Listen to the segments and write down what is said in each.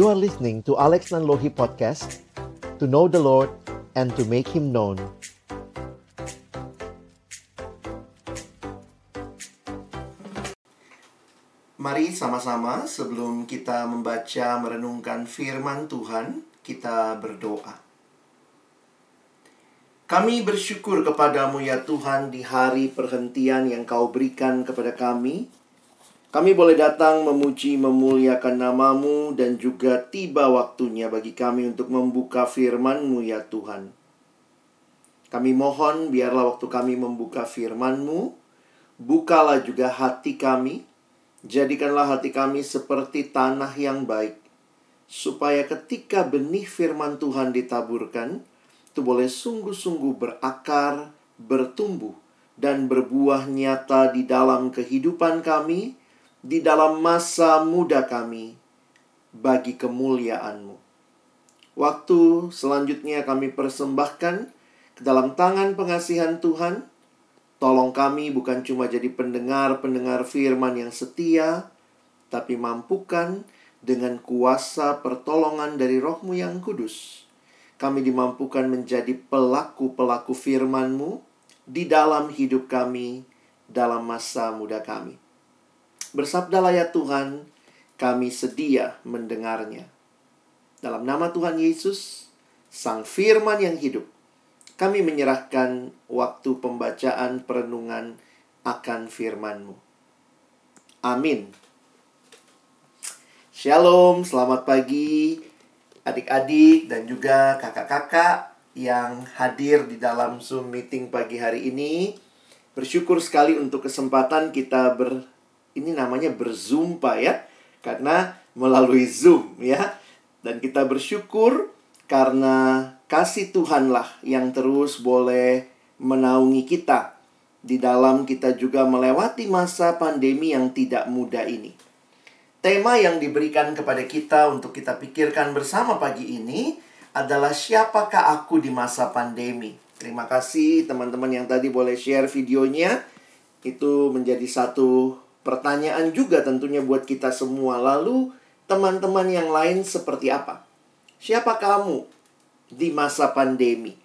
You are listening to Alex Nanlohi Podcast To know the Lord and to make Him known Mari sama-sama sebelum kita membaca merenungkan firman Tuhan, kita berdoa. Kami bersyukur kepadamu ya Tuhan di hari perhentian yang kau berikan kepada kami. Kami boleh datang memuji memuliakan namamu dan juga tiba waktunya bagi kami untuk membuka firmanmu ya Tuhan. Kami mohon biarlah waktu kami membuka firmanmu, bukalah juga hati kami, Jadikanlah hati kami seperti tanah yang baik, supaya ketika benih firman Tuhan ditaburkan, itu boleh sungguh-sungguh berakar, bertumbuh, dan berbuah nyata di dalam kehidupan kami, di dalam masa muda kami, bagi kemuliaan-Mu. Waktu selanjutnya kami persembahkan ke dalam tangan pengasihan Tuhan, Tolong kami bukan cuma jadi pendengar-pendengar firman yang setia, tapi mampukan dengan kuasa pertolongan dari rohmu yang kudus. Kami dimampukan menjadi pelaku-pelaku firmanmu di dalam hidup kami, dalam masa muda kami. Bersabdalah ya Tuhan, kami sedia mendengarnya. Dalam nama Tuhan Yesus, Sang Firman yang hidup, kami menyerahkan waktu pembacaan perenungan akan firman-Mu. Amin. Shalom, selamat pagi adik-adik dan juga kakak-kakak yang hadir di dalam Zoom meeting pagi hari ini. Bersyukur sekali untuk kesempatan kita ber ini namanya berzumpa ya. Karena melalui Zoom ya. Dan kita bersyukur karena kasih Tuhanlah yang terus boleh menaungi kita di dalam kita juga melewati masa pandemi yang tidak mudah ini. Tema yang diberikan kepada kita untuk kita pikirkan bersama pagi ini adalah siapakah aku di masa pandemi. Terima kasih teman-teman yang tadi boleh share videonya. Itu menjadi satu pertanyaan juga tentunya buat kita semua. Lalu teman-teman yang lain seperti apa? Siapa kamu di masa pandemi.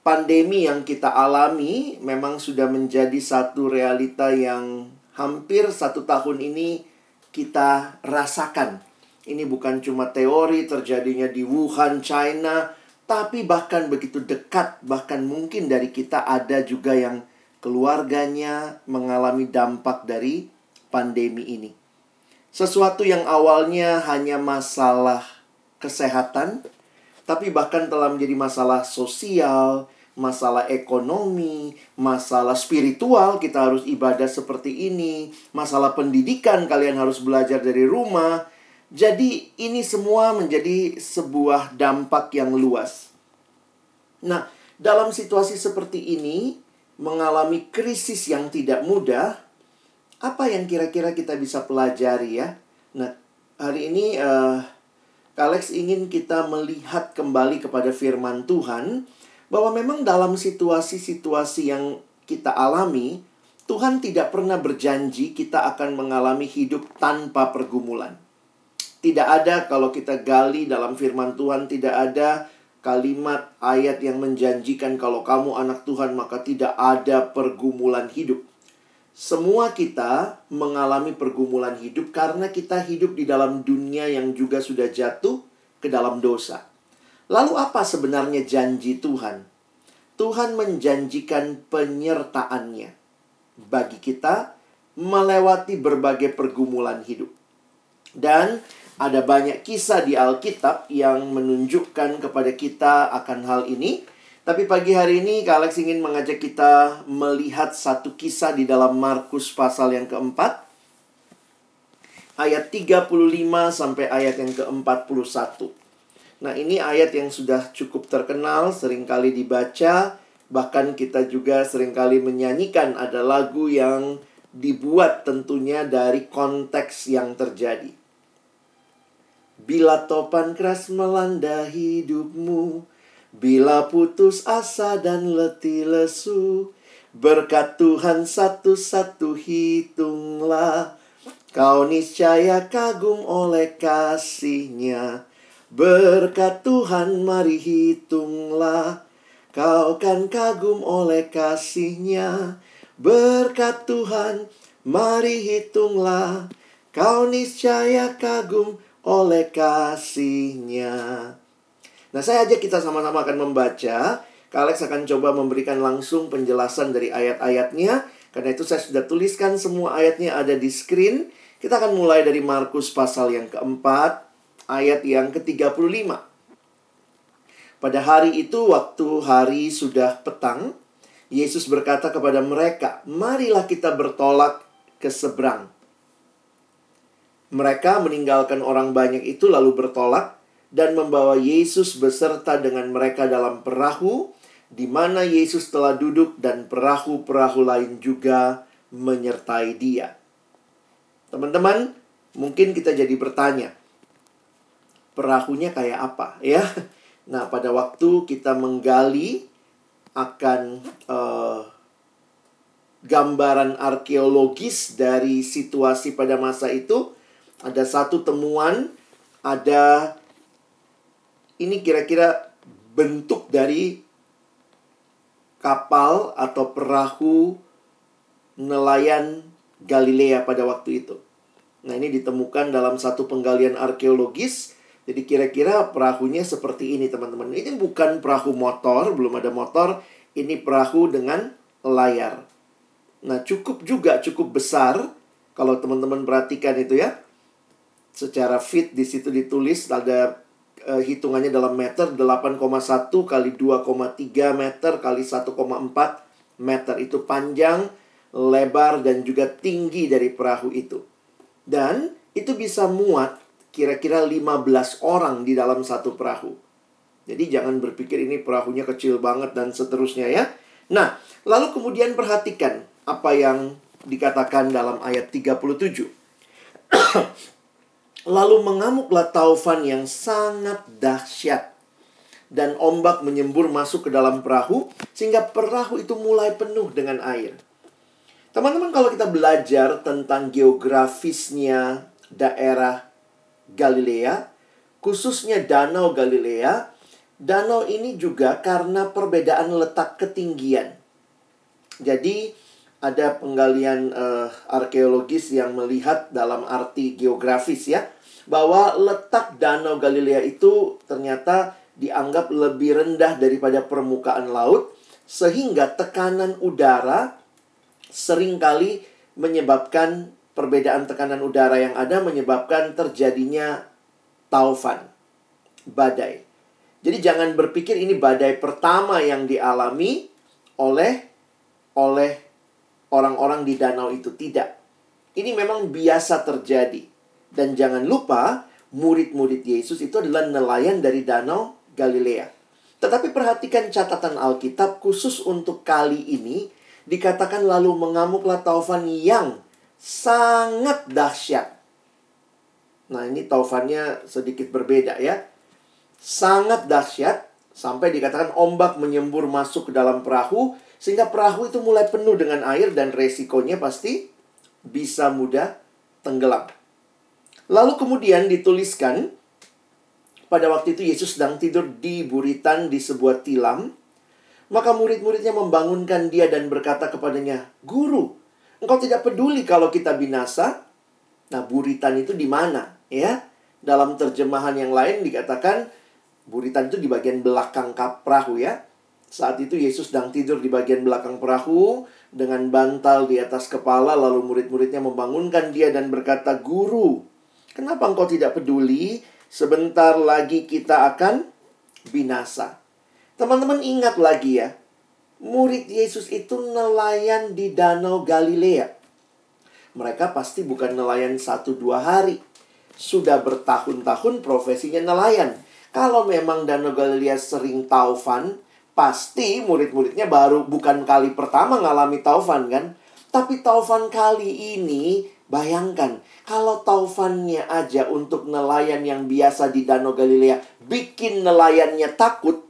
Pandemi yang kita alami memang sudah menjadi satu realita yang hampir satu tahun ini kita rasakan. Ini bukan cuma teori terjadinya di Wuhan, China, tapi bahkan begitu dekat, bahkan mungkin dari kita ada juga yang keluarganya mengalami dampak dari pandemi ini. Sesuatu yang awalnya hanya masalah kesehatan, tapi bahkan telah menjadi masalah sosial, masalah ekonomi, masalah spiritual, kita harus ibadah seperti ini, masalah pendidikan, kalian harus belajar dari rumah. Jadi, ini semua menjadi sebuah dampak yang luas. Nah, dalam situasi seperti ini, mengalami krisis yang tidak mudah, apa yang kira-kira kita bisa pelajari ya? Nah, hari ini uh, Alex ingin kita melihat kembali kepada firman Tuhan bahwa memang dalam situasi-situasi yang kita alami, Tuhan tidak pernah berjanji kita akan mengalami hidup tanpa pergumulan. Tidak ada kalau kita gali dalam firman Tuhan tidak ada kalimat ayat yang menjanjikan kalau kamu anak Tuhan maka tidak ada pergumulan hidup. Semua kita mengalami pergumulan hidup karena kita hidup di dalam dunia yang juga sudah jatuh ke dalam dosa. Lalu apa sebenarnya janji Tuhan? Tuhan menjanjikan penyertaannya bagi kita melewati berbagai pergumulan hidup. Dan ada banyak kisah di Alkitab yang menunjukkan kepada kita akan hal ini. Tapi pagi hari ini Kak Alex ingin mengajak kita melihat satu kisah di dalam Markus pasal yang keempat. Ayat 35 sampai ayat yang ke-41. Nah ini ayat yang sudah cukup terkenal, sering kali dibaca. Bahkan kita juga sering kali menyanyikan ada lagu yang dibuat tentunya dari konteks yang terjadi. Bila topan keras melanda hidupmu, Bila putus asa dan letih lesu, berkat Tuhan satu-satu hitunglah. Kau niscaya kagum oleh kasihnya. Berkat Tuhan mari hitunglah. Kau kan kagum oleh kasihnya. Berkat Tuhan mari hitunglah. Kau niscaya kagum oleh kasihnya Nah saya ajak kita sama-sama akan membaca Kak Alex akan coba memberikan langsung penjelasan dari ayat-ayatnya. Karena itu saya sudah tuliskan semua ayatnya ada di screen. Kita akan mulai dari Markus pasal yang keempat, ayat yang ke-35. Pada hari itu, waktu hari sudah petang, Yesus berkata kepada mereka, "Marilah kita bertolak ke seberang." Mereka meninggalkan orang banyak itu lalu bertolak dan membawa Yesus beserta dengan mereka dalam perahu di mana Yesus telah duduk dan perahu-perahu lain juga menyertai dia. Teman-teman, mungkin kita jadi bertanya, perahunya kayak apa ya? Nah, pada waktu kita menggali akan uh, gambaran arkeologis dari situasi pada masa itu, ada satu temuan, ada ini kira-kira bentuk dari kapal atau perahu nelayan Galilea pada waktu itu. Nah, ini ditemukan dalam satu penggalian arkeologis. Jadi kira-kira perahunya seperti ini, teman-teman. Ini bukan perahu motor, belum ada motor. Ini perahu dengan layar. Nah, cukup juga cukup besar kalau teman-teman perhatikan itu ya. Secara fit di situ ditulis ada uh, hitungannya dalam meter 8,1 kali 2,3 meter kali 1,4 meter itu panjang, lebar dan juga tinggi dari perahu itu. Dan itu bisa muat kira-kira 15 orang di dalam satu perahu. Jadi jangan berpikir ini perahunya kecil banget dan seterusnya ya. Nah, lalu kemudian perhatikan apa yang dikatakan dalam ayat 37. Lalu mengamuklah taufan yang sangat dahsyat. Dan ombak menyembur masuk ke dalam perahu, sehingga perahu itu mulai penuh dengan air. Teman-teman, kalau kita belajar tentang geografisnya daerah Galilea, khususnya Danau Galilea, danau ini juga karena perbedaan letak ketinggian. Jadi, ada penggalian uh, arkeologis yang melihat dalam arti geografis ya bahwa letak Danau Galilea itu ternyata dianggap lebih rendah daripada permukaan laut sehingga tekanan udara sering kali menyebabkan perbedaan tekanan udara yang ada menyebabkan terjadinya taufan badai. Jadi jangan berpikir ini badai pertama yang dialami oleh oleh orang-orang di danau itu tidak. Ini memang biasa terjadi. Dan jangan lupa, murid-murid Yesus itu adalah nelayan dari danau Galilea. Tetapi perhatikan catatan Alkitab khusus untuk kali ini dikatakan lalu mengamuklah taufan yang sangat dahsyat. Nah, ini taufannya sedikit berbeda ya. Sangat dahsyat sampai dikatakan ombak menyembur masuk ke dalam perahu sehingga perahu itu mulai penuh dengan air dan resikonya pasti bisa mudah tenggelam. Lalu kemudian dituliskan pada waktu itu Yesus sedang tidur di buritan di sebuah tilam. Maka murid-muridnya membangunkan dia dan berkata kepadanya, Guru, engkau tidak peduli kalau kita binasa? Nah, buritan itu di mana? Ya, dalam terjemahan yang lain dikatakan buritan itu di bagian belakang perahu ya. Saat itu Yesus sedang tidur di bagian belakang perahu dengan bantal di atas kepala lalu murid-muridnya membangunkan dia dan berkata, "Guru, kenapa engkau tidak peduli? Sebentar lagi kita akan binasa." Teman-teman ingat lagi ya, murid Yesus itu nelayan di Danau Galilea. Mereka pasti bukan nelayan satu dua hari. Sudah bertahun-tahun profesinya nelayan. Kalau memang Danau Galilea sering taufan, pasti murid-muridnya baru bukan kali pertama ngalami taufan kan. Tapi taufan kali ini bayangkan kalau taufannya aja untuk nelayan yang biasa di Danau Galilea bikin nelayannya takut.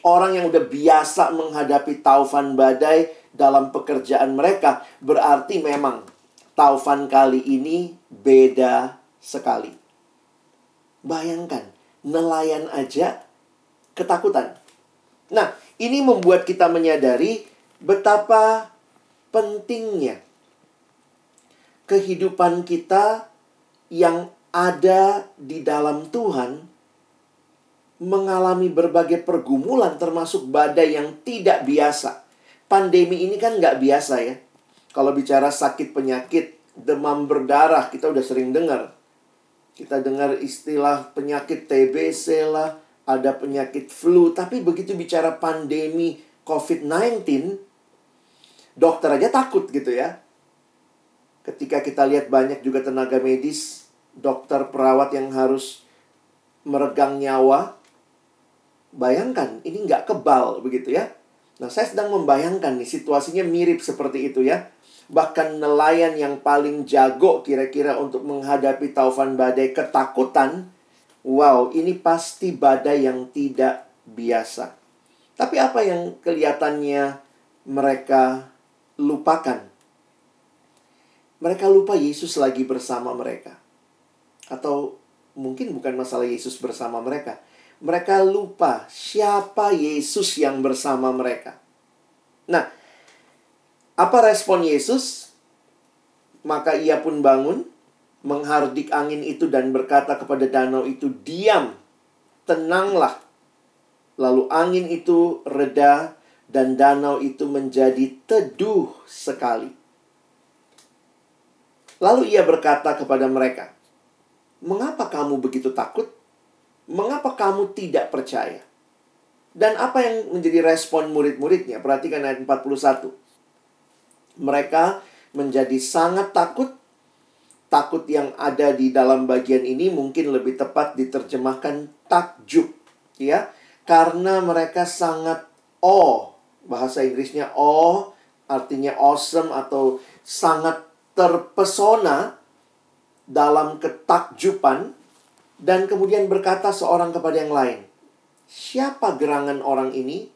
Orang yang udah biasa menghadapi taufan badai dalam pekerjaan mereka berarti memang Taufan kali ini beda sekali. Bayangkan, nelayan aja ketakutan. Nah, ini membuat kita menyadari betapa pentingnya kehidupan kita yang ada di dalam Tuhan mengalami berbagai pergumulan termasuk badai yang tidak biasa. Pandemi ini kan nggak biasa ya. Kalau bicara sakit penyakit, demam berdarah, kita udah sering dengar. Kita dengar istilah penyakit TBC lah, ada penyakit flu. Tapi begitu bicara pandemi COVID-19, dokter aja takut gitu ya. Ketika kita lihat banyak juga tenaga medis, dokter perawat yang harus meregang nyawa, bayangkan ini nggak kebal begitu ya. Nah saya sedang membayangkan nih situasinya mirip seperti itu ya. Bahkan nelayan yang paling jago kira-kira untuk menghadapi taufan badai ketakutan, wow ini pasti badai yang tidak biasa. Tapi apa yang kelihatannya mereka lupakan? Mereka lupa Yesus lagi bersama mereka. Atau mungkin bukan masalah Yesus bersama mereka. Mereka lupa siapa Yesus yang bersama mereka. Nah, apa respon Yesus? Maka ia pun bangun, menghardik angin itu dan berkata kepada danau itu, "Diam, tenanglah." Lalu angin itu reda dan danau itu menjadi teduh sekali. Lalu ia berkata kepada mereka, "Mengapa kamu begitu takut? Mengapa kamu tidak percaya?" Dan apa yang menjadi respon murid-muridnya? Perhatikan ayat 41. Mereka menjadi sangat takut. Takut yang ada di dalam bagian ini mungkin lebih tepat diterjemahkan takjub, ya. Karena mereka sangat oh, bahasa Inggrisnya oh, artinya awesome atau sangat terpesona dalam ketakjuban dan kemudian berkata seorang kepada yang lain, "Siapa gerangan orang ini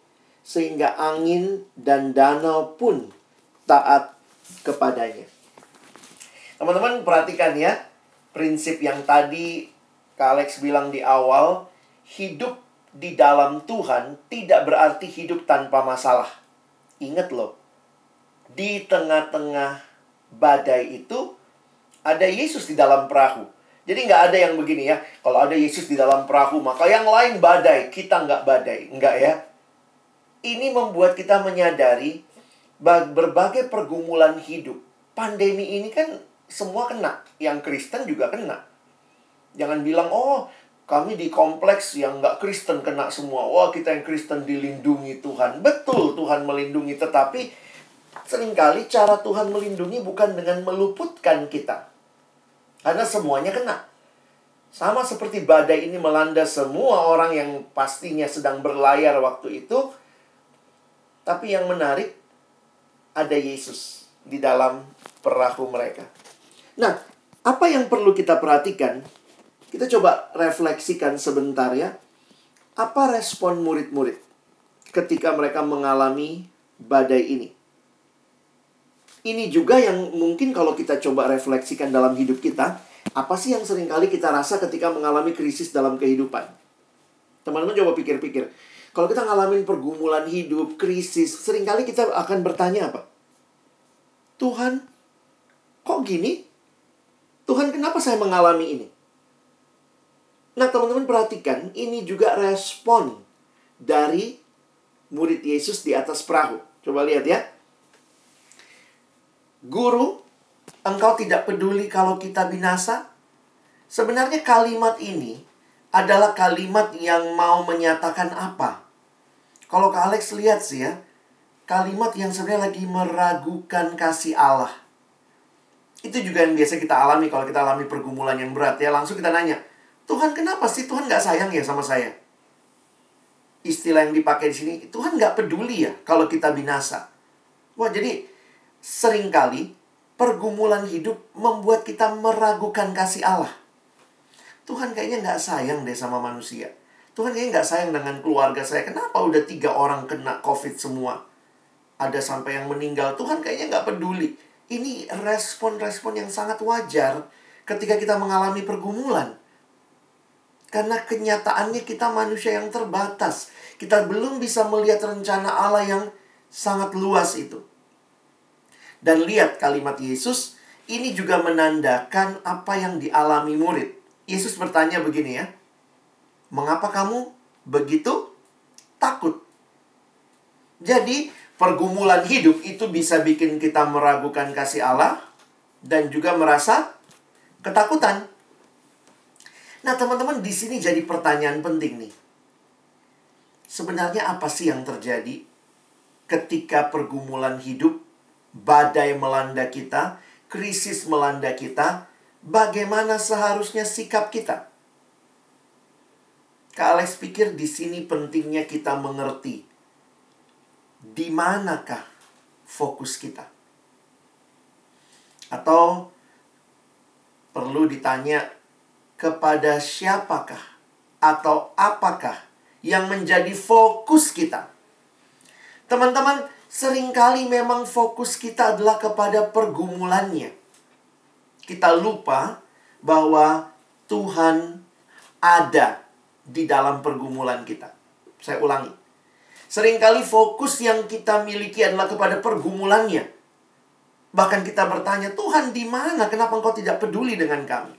sehingga angin dan danau pun taat kepadanya?" Teman-teman perhatikan ya, prinsip yang tadi Kak Alex bilang di awal, hidup di dalam Tuhan tidak berarti hidup tanpa masalah. Ingat loh, di tengah-tengah badai itu ada Yesus di dalam perahu. Jadi nggak ada yang begini ya. Kalau ada Yesus di dalam perahu, maka yang lain badai. Kita nggak badai. Nggak ya. Ini membuat kita menyadari berbagai pergumulan hidup. Pandemi ini kan semua kena. Yang Kristen juga kena. Jangan bilang, oh kami di kompleks yang nggak Kristen kena semua. Wah kita yang Kristen dilindungi Tuhan. Betul Tuhan melindungi. Tetapi sering kali cara Tuhan melindungi bukan dengan meluputkan kita. Karena semuanya kena. Sama seperti badai ini melanda semua orang yang pastinya sedang berlayar waktu itu. Tapi yang menarik, ada Yesus di dalam perahu mereka. Nah, apa yang perlu kita perhatikan? Kita coba refleksikan sebentar ya. Apa respon murid-murid ketika mereka mengalami badai ini? Ini juga yang mungkin kalau kita coba refleksikan dalam hidup kita, apa sih yang sering kali kita rasa ketika mengalami krisis dalam kehidupan? Teman-teman coba pikir-pikir. Kalau kita ngalamin pergumulan hidup, krisis, sering kali kita akan bertanya apa? Tuhan, kok gini? Tuhan, kenapa saya mengalami ini? Nah, teman-teman perhatikan, ini juga respon dari murid Yesus di atas perahu. Coba lihat ya. Guru, engkau tidak peduli kalau kita binasa? Sebenarnya kalimat ini adalah kalimat yang mau menyatakan apa? Kalau Kak Alex lihat sih ya, kalimat yang sebenarnya lagi meragukan kasih Allah. Itu juga yang biasa kita alami kalau kita alami pergumulan yang berat ya. Langsung kita nanya, Tuhan kenapa sih Tuhan nggak sayang ya sama saya? Istilah yang dipakai di sini, Tuhan nggak peduli ya kalau kita binasa. Wah jadi sering kali pergumulan hidup membuat kita meragukan kasih Allah. Tuhan kayaknya nggak sayang deh sama manusia. Tuhan kayaknya nggak sayang dengan keluarga saya. Kenapa udah tiga orang kena COVID semua? Ada sampai yang meninggal. Tuhan kayaknya nggak peduli. Ini respon-respon yang sangat wajar ketika kita mengalami pergumulan. Karena kenyataannya kita manusia yang terbatas. Kita belum bisa melihat rencana Allah yang sangat luas itu. Dan lihat kalimat Yesus, ini juga menandakan apa yang dialami murid. Yesus bertanya begini ya, Mengapa kamu begitu takut? Jadi, pergumulan hidup itu bisa bikin kita meragukan kasih Allah dan juga merasa ketakutan. Nah, teman-teman, di sini jadi pertanyaan penting nih. Sebenarnya apa sih yang terjadi ketika pergumulan hidup, badai melanda kita, krisis melanda kita, bagaimana seharusnya sikap kita? Kak Alex pikir di sini pentingnya kita mengerti di manakah fokus kita. Atau perlu ditanya kepada siapakah atau apakah yang menjadi fokus kita. Teman-teman, sering kali memang fokus kita adalah kepada pergumulannya. Kita lupa bahwa Tuhan ada di dalam pergumulan kita. Saya ulangi. Seringkali fokus yang kita miliki adalah kepada pergumulannya. Bahkan kita bertanya, Tuhan di mana? Kenapa engkau tidak peduli dengan kami?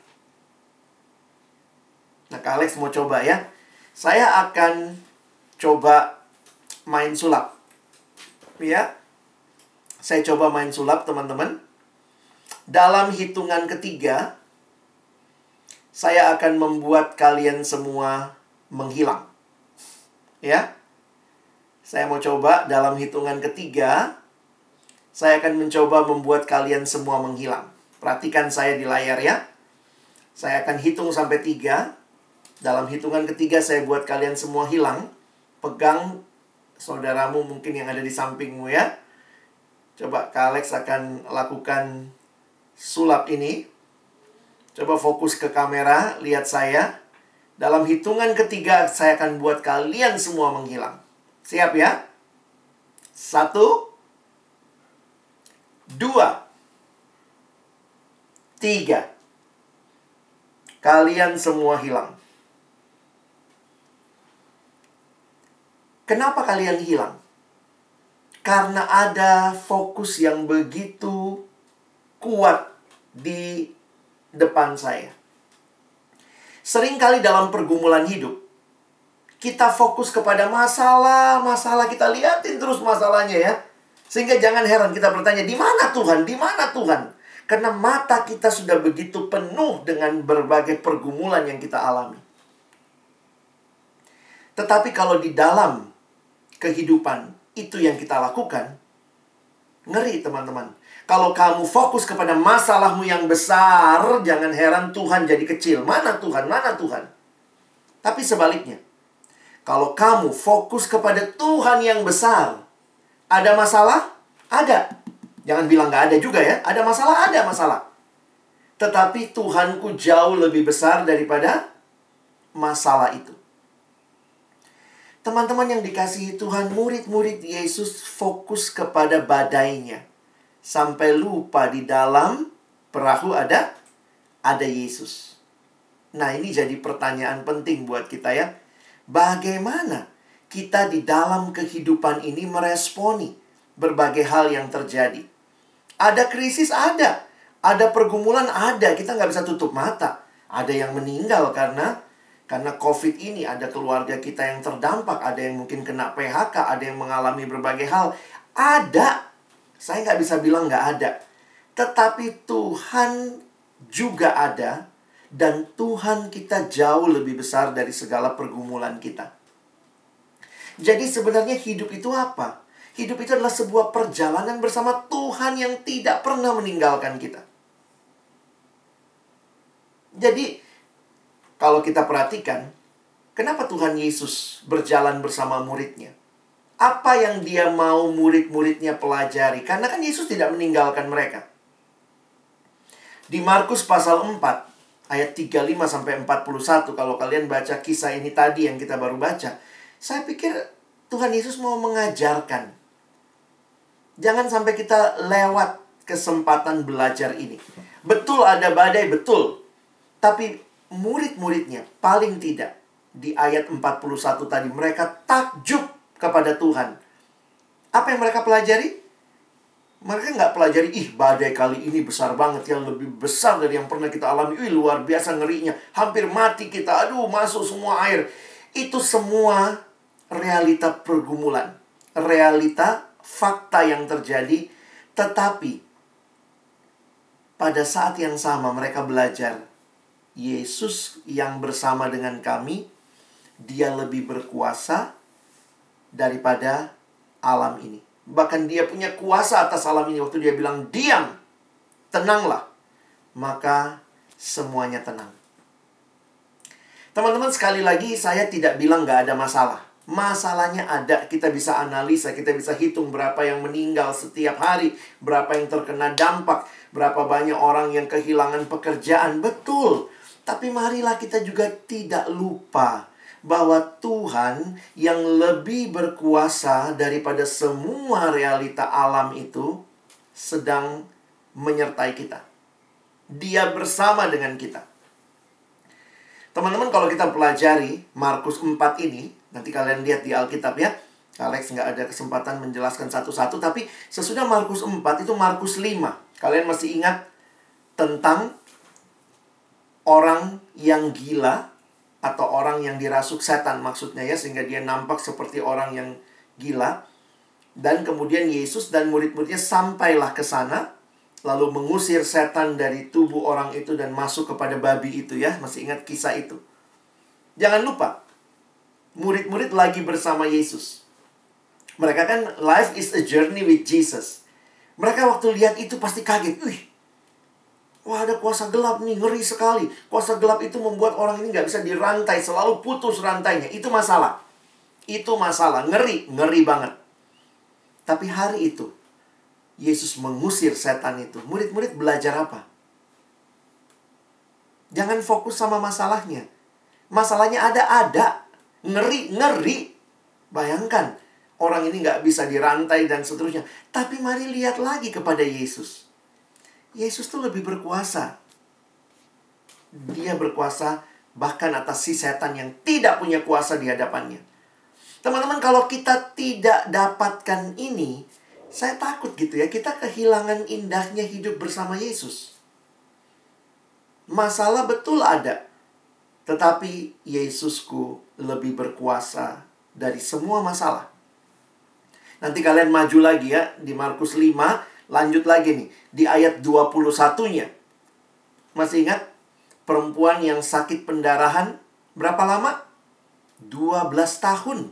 Nah, Kak Alex mau coba ya. Saya akan coba main sulap. Ya. Saya coba main sulap, teman-teman. Dalam hitungan ketiga, saya akan membuat kalian semua menghilang. Ya. Saya mau coba dalam hitungan ketiga, saya akan mencoba membuat kalian semua menghilang. Perhatikan saya di layar ya. Saya akan hitung sampai tiga. Dalam hitungan ketiga saya buat kalian semua hilang. Pegang saudaramu mungkin yang ada di sampingmu ya. Coba Kak Alex akan lakukan sulap ini. Coba fokus ke kamera, lihat saya. Dalam hitungan ketiga, saya akan buat kalian semua menghilang. Siap ya? Satu, dua, tiga. Kalian semua hilang. Kenapa kalian hilang? Karena ada fokus yang begitu kuat di depan saya. Seringkali dalam pergumulan hidup, kita fokus kepada masalah, masalah kita liatin terus masalahnya ya. Sehingga jangan heran kita bertanya, di mana Tuhan? Di mana Tuhan? Karena mata kita sudah begitu penuh dengan berbagai pergumulan yang kita alami. Tetapi kalau di dalam kehidupan itu yang kita lakukan, ngeri teman-teman. Kalau kamu fokus kepada masalahmu yang besar, jangan heran Tuhan jadi kecil. Mana Tuhan? Mana Tuhan? Tapi sebaliknya, kalau kamu fokus kepada Tuhan yang besar, ada masalah? Ada. Jangan bilang nggak ada juga ya. Ada masalah? Ada masalah. Tetapi Tuhanku jauh lebih besar daripada masalah itu. Teman-teman yang dikasihi Tuhan, murid-murid Yesus fokus kepada badainya sampai lupa di dalam perahu ada ada Yesus. Nah, ini jadi pertanyaan penting buat kita ya. Bagaimana kita di dalam kehidupan ini meresponi berbagai hal yang terjadi? Ada krisis ada, ada pergumulan ada, kita nggak bisa tutup mata. Ada yang meninggal karena karena COVID ini ada keluarga kita yang terdampak, ada yang mungkin kena PHK, ada yang mengalami berbagai hal. Ada, saya nggak bisa bilang nggak ada. Tetapi Tuhan juga ada dan Tuhan kita jauh lebih besar dari segala pergumulan kita. Jadi sebenarnya hidup itu apa? Hidup itu adalah sebuah perjalanan bersama Tuhan yang tidak pernah meninggalkan kita. Jadi kalau kita perhatikan, kenapa Tuhan Yesus berjalan bersama muridnya? apa yang dia mau murid-muridnya pelajari. Karena kan Yesus tidak meninggalkan mereka. Di Markus pasal 4 ayat 35 sampai 41 kalau kalian baca kisah ini tadi yang kita baru baca, saya pikir Tuhan Yesus mau mengajarkan. Jangan sampai kita lewat kesempatan belajar ini. Betul ada badai, betul. Tapi murid-muridnya paling tidak di ayat 41 tadi mereka takjub kepada Tuhan. Apa yang mereka pelajari? Mereka nggak pelajari, ih badai kali ini besar banget, yang lebih besar dari yang pernah kita alami. Ih luar biasa ngerinya, hampir mati kita, aduh masuk semua air. Itu semua realita pergumulan. Realita fakta yang terjadi, tetapi pada saat yang sama mereka belajar Yesus yang bersama dengan kami, dia lebih berkuasa daripada alam ini. Bahkan dia punya kuasa atas alam ini. Waktu dia bilang, diam, tenanglah. Maka semuanya tenang. Teman-teman sekali lagi saya tidak bilang nggak ada masalah. Masalahnya ada, kita bisa analisa, kita bisa hitung berapa yang meninggal setiap hari, berapa yang terkena dampak, berapa banyak orang yang kehilangan pekerjaan. Betul, tapi marilah kita juga tidak lupa bahwa Tuhan yang lebih berkuasa daripada semua realita alam itu sedang menyertai kita. Dia bersama dengan kita. Teman-teman kalau kita pelajari Markus 4 ini, nanti kalian lihat di Alkitab ya. Alex nggak ada kesempatan menjelaskan satu-satu, tapi sesudah Markus 4 itu Markus 5. Kalian masih ingat tentang orang yang gila atau orang yang dirasuk setan maksudnya ya sehingga dia nampak seperti orang yang gila. Dan kemudian Yesus dan murid-muridnya sampailah ke sana lalu mengusir setan dari tubuh orang itu dan masuk kepada babi itu ya. Masih ingat kisah itu? Jangan lupa murid-murid lagi bersama Yesus. Mereka kan life is a journey with Jesus. Mereka waktu lihat itu pasti kaget. Wih Wah ada kuasa gelap nih, ngeri sekali. Kuasa gelap itu membuat orang ini nggak bisa dirantai, selalu putus rantainya. Itu masalah. Itu masalah, ngeri, ngeri banget. Tapi hari itu, Yesus mengusir setan itu. Murid-murid belajar apa? Jangan fokus sama masalahnya. Masalahnya ada-ada. Ngeri, ngeri. Bayangkan, orang ini nggak bisa dirantai dan seterusnya. Tapi mari lihat lagi kepada Yesus. Yesus tuh lebih berkuasa. Dia berkuasa bahkan atas si setan yang tidak punya kuasa di hadapannya. Teman-teman, kalau kita tidak dapatkan ini, saya takut gitu ya, kita kehilangan indahnya hidup bersama Yesus. Masalah betul ada, tetapi Yesusku lebih berkuasa dari semua masalah. Nanti kalian maju lagi ya di Markus 5 Lanjut lagi nih, di ayat 21-nya. Masih ingat? Perempuan yang sakit pendarahan berapa lama? 12 tahun.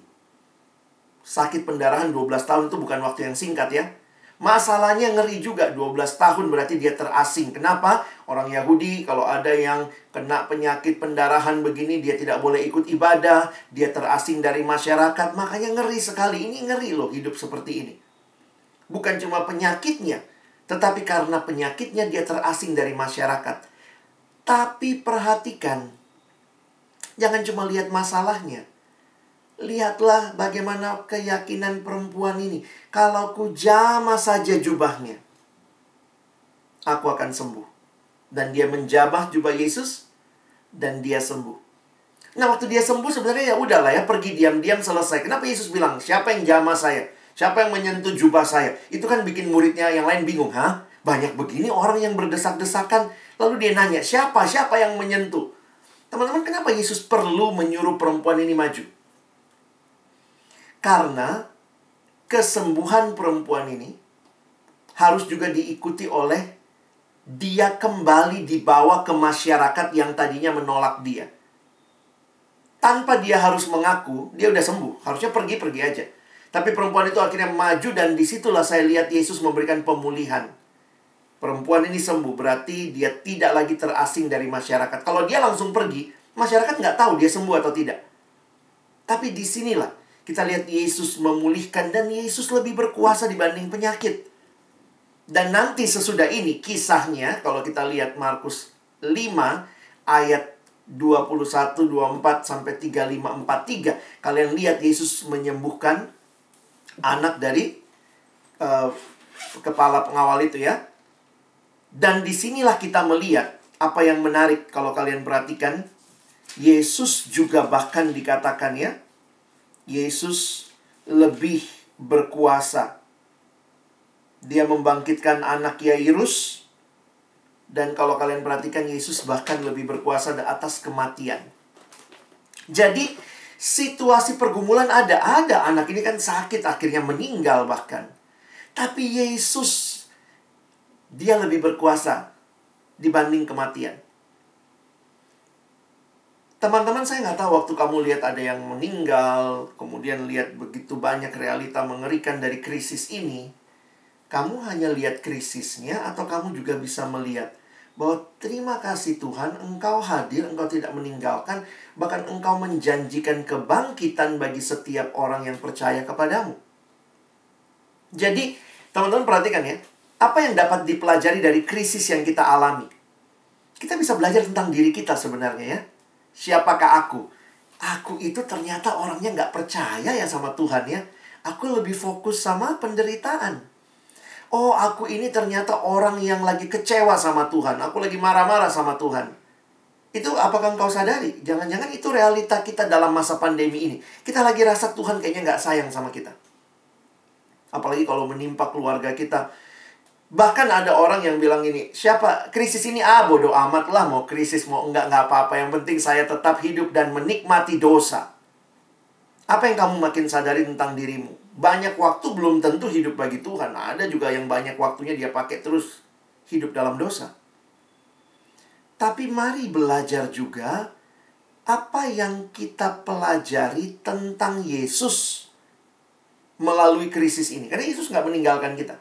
Sakit pendarahan 12 tahun itu bukan waktu yang singkat ya. Masalahnya ngeri juga 12 tahun berarti dia terasing. Kenapa? Orang Yahudi kalau ada yang kena penyakit pendarahan begini dia tidak boleh ikut ibadah, dia terasing dari masyarakat, makanya ngeri sekali. Ini ngeri loh hidup seperti ini. Bukan cuma penyakitnya, tetapi karena penyakitnya dia terasing dari masyarakat. Tapi perhatikan, jangan cuma lihat masalahnya. Lihatlah bagaimana keyakinan perempuan ini. Kalau ku jama saja jubahnya, aku akan sembuh. Dan dia menjabah jubah Yesus, dan dia sembuh. Nah, waktu dia sembuh sebenarnya ya udahlah ya, pergi diam-diam selesai. Kenapa Yesus bilang, siapa yang jama saya? Siapa yang menyentuh jubah saya? Itu kan bikin muridnya yang lain bingung. Hah? Banyak begini orang yang berdesak-desakan. Lalu dia nanya, siapa? Siapa yang menyentuh? Teman-teman, kenapa Yesus perlu menyuruh perempuan ini maju? Karena kesembuhan perempuan ini harus juga diikuti oleh dia kembali dibawa ke masyarakat yang tadinya menolak dia. Tanpa dia harus mengaku, dia udah sembuh. Harusnya pergi-pergi aja. Tapi perempuan itu akhirnya maju dan di situlah saya lihat Yesus memberikan pemulihan. Perempuan ini sembuh, berarti dia tidak lagi terasing dari masyarakat. Kalau dia langsung pergi, masyarakat nggak tahu dia sembuh atau tidak. Tapi di sinilah kita lihat Yesus memulihkan dan Yesus lebih berkuasa dibanding penyakit. Dan nanti sesudah ini kisahnya, kalau kita lihat Markus 5 ayat 21, 24 sampai 35, 43. Kalian lihat Yesus menyembuhkan anak dari uh, kepala pengawal itu ya. Dan di sinilah kita melihat apa yang menarik kalau kalian perhatikan. Yesus juga bahkan dikatakan ya, Yesus lebih berkuasa. Dia membangkitkan anak Yairus. Dan kalau kalian perhatikan, Yesus bahkan lebih berkuasa di atas kematian. Jadi, situasi pergumulan ada. Ada anak ini kan sakit, akhirnya meninggal bahkan. Tapi Yesus, dia lebih berkuasa dibanding kematian. Teman-teman saya nggak tahu waktu kamu lihat ada yang meninggal, kemudian lihat begitu banyak realita mengerikan dari krisis ini, kamu hanya lihat krisisnya atau kamu juga bisa melihat bahwa terima kasih Tuhan engkau hadir, engkau tidak meninggalkan, bahkan engkau menjanjikan kebangkitan bagi setiap orang yang percaya kepadamu. Jadi, teman-teman perhatikan ya, apa yang dapat dipelajari dari krisis yang kita alami? Kita bisa belajar tentang diri kita sebenarnya ya Siapakah aku? Aku itu ternyata orangnya nggak percaya ya sama Tuhan ya. Aku lebih fokus sama penderitaan. Oh, aku ini ternyata orang yang lagi kecewa sama Tuhan. Aku lagi marah-marah sama Tuhan. Itu apakah engkau sadari? Jangan-jangan itu realita kita dalam masa pandemi ini. Kita lagi rasa Tuhan kayaknya nggak sayang sama kita. Apalagi kalau menimpa keluarga kita. Bahkan ada orang yang bilang ini, siapa krisis ini ah bodoh amat lah mau krisis mau enggak enggak apa-apa yang penting saya tetap hidup dan menikmati dosa. Apa yang kamu makin sadari tentang dirimu? Banyak waktu belum tentu hidup bagi Tuhan. Ada juga yang banyak waktunya dia pakai terus hidup dalam dosa. Tapi mari belajar juga apa yang kita pelajari tentang Yesus melalui krisis ini. Karena Yesus nggak meninggalkan kita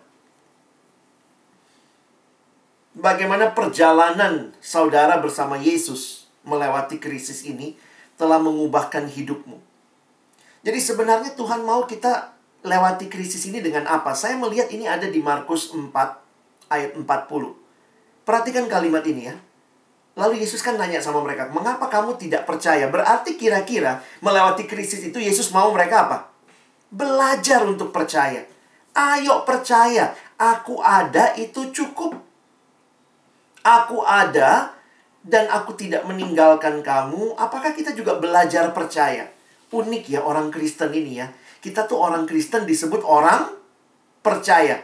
bagaimana perjalanan saudara bersama Yesus melewati krisis ini telah mengubahkan hidupmu. Jadi sebenarnya Tuhan mau kita lewati krisis ini dengan apa? Saya melihat ini ada di Markus 4 ayat 40. Perhatikan kalimat ini ya. Lalu Yesus kan nanya sama mereka, "Mengapa kamu tidak percaya?" Berarti kira-kira melewati krisis itu Yesus mau mereka apa? Belajar untuk percaya. Ayo percaya, aku ada itu cukup. Aku ada dan aku tidak meninggalkan kamu. Apakah kita juga belajar percaya? Unik ya orang Kristen ini ya. Kita tuh orang Kristen disebut orang percaya.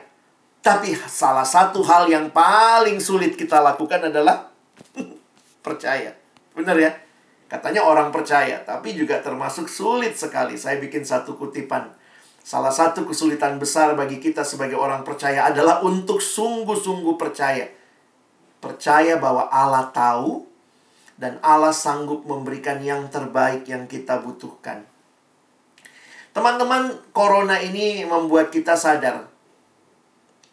Tapi salah satu hal yang paling sulit kita lakukan adalah percaya. Benar ya? Katanya orang percaya, tapi juga termasuk sulit sekali. Saya bikin satu kutipan. Salah satu kesulitan besar bagi kita sebagai orang percaya adalah untuk sungguh-sungguh percaya percaya bahwa Allah tahu dan Allah sanggup memberikan yang terbaik yang kita butuhkan. Teman-teman, corona ini membuat kita sadar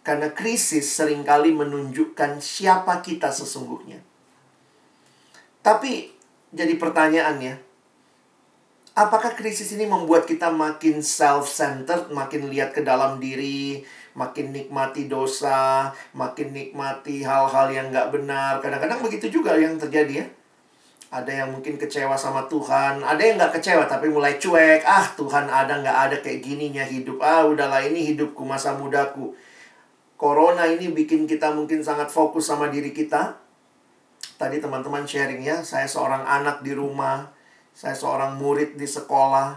karena krisis sering kali menunjukkan siapa kita sesungguhnya. Tapi jadi pertanyaannya, apakah krisis ini membuat kita makin self-centered, makin lihat ke dalam diri, makin nikmati dosa, makin nikmati hal-hal yang nggak benar. Kadang-kadang begitu juga yang terjadi ya. Ada yang mungkin kecewa sama Tuhan, ada yang nggak kecewa tapi mulai cuek. Ah Tuhan ada nggak ada kayak gininya hidup. Ah udahlah ini hidupku masa mudaku. Corona ini bikin kita mungkin sangat fokus sama diri kita. Tadi teman-teman sharing ya, saya seorang anak di rumah, saya seorang murid di sekolah,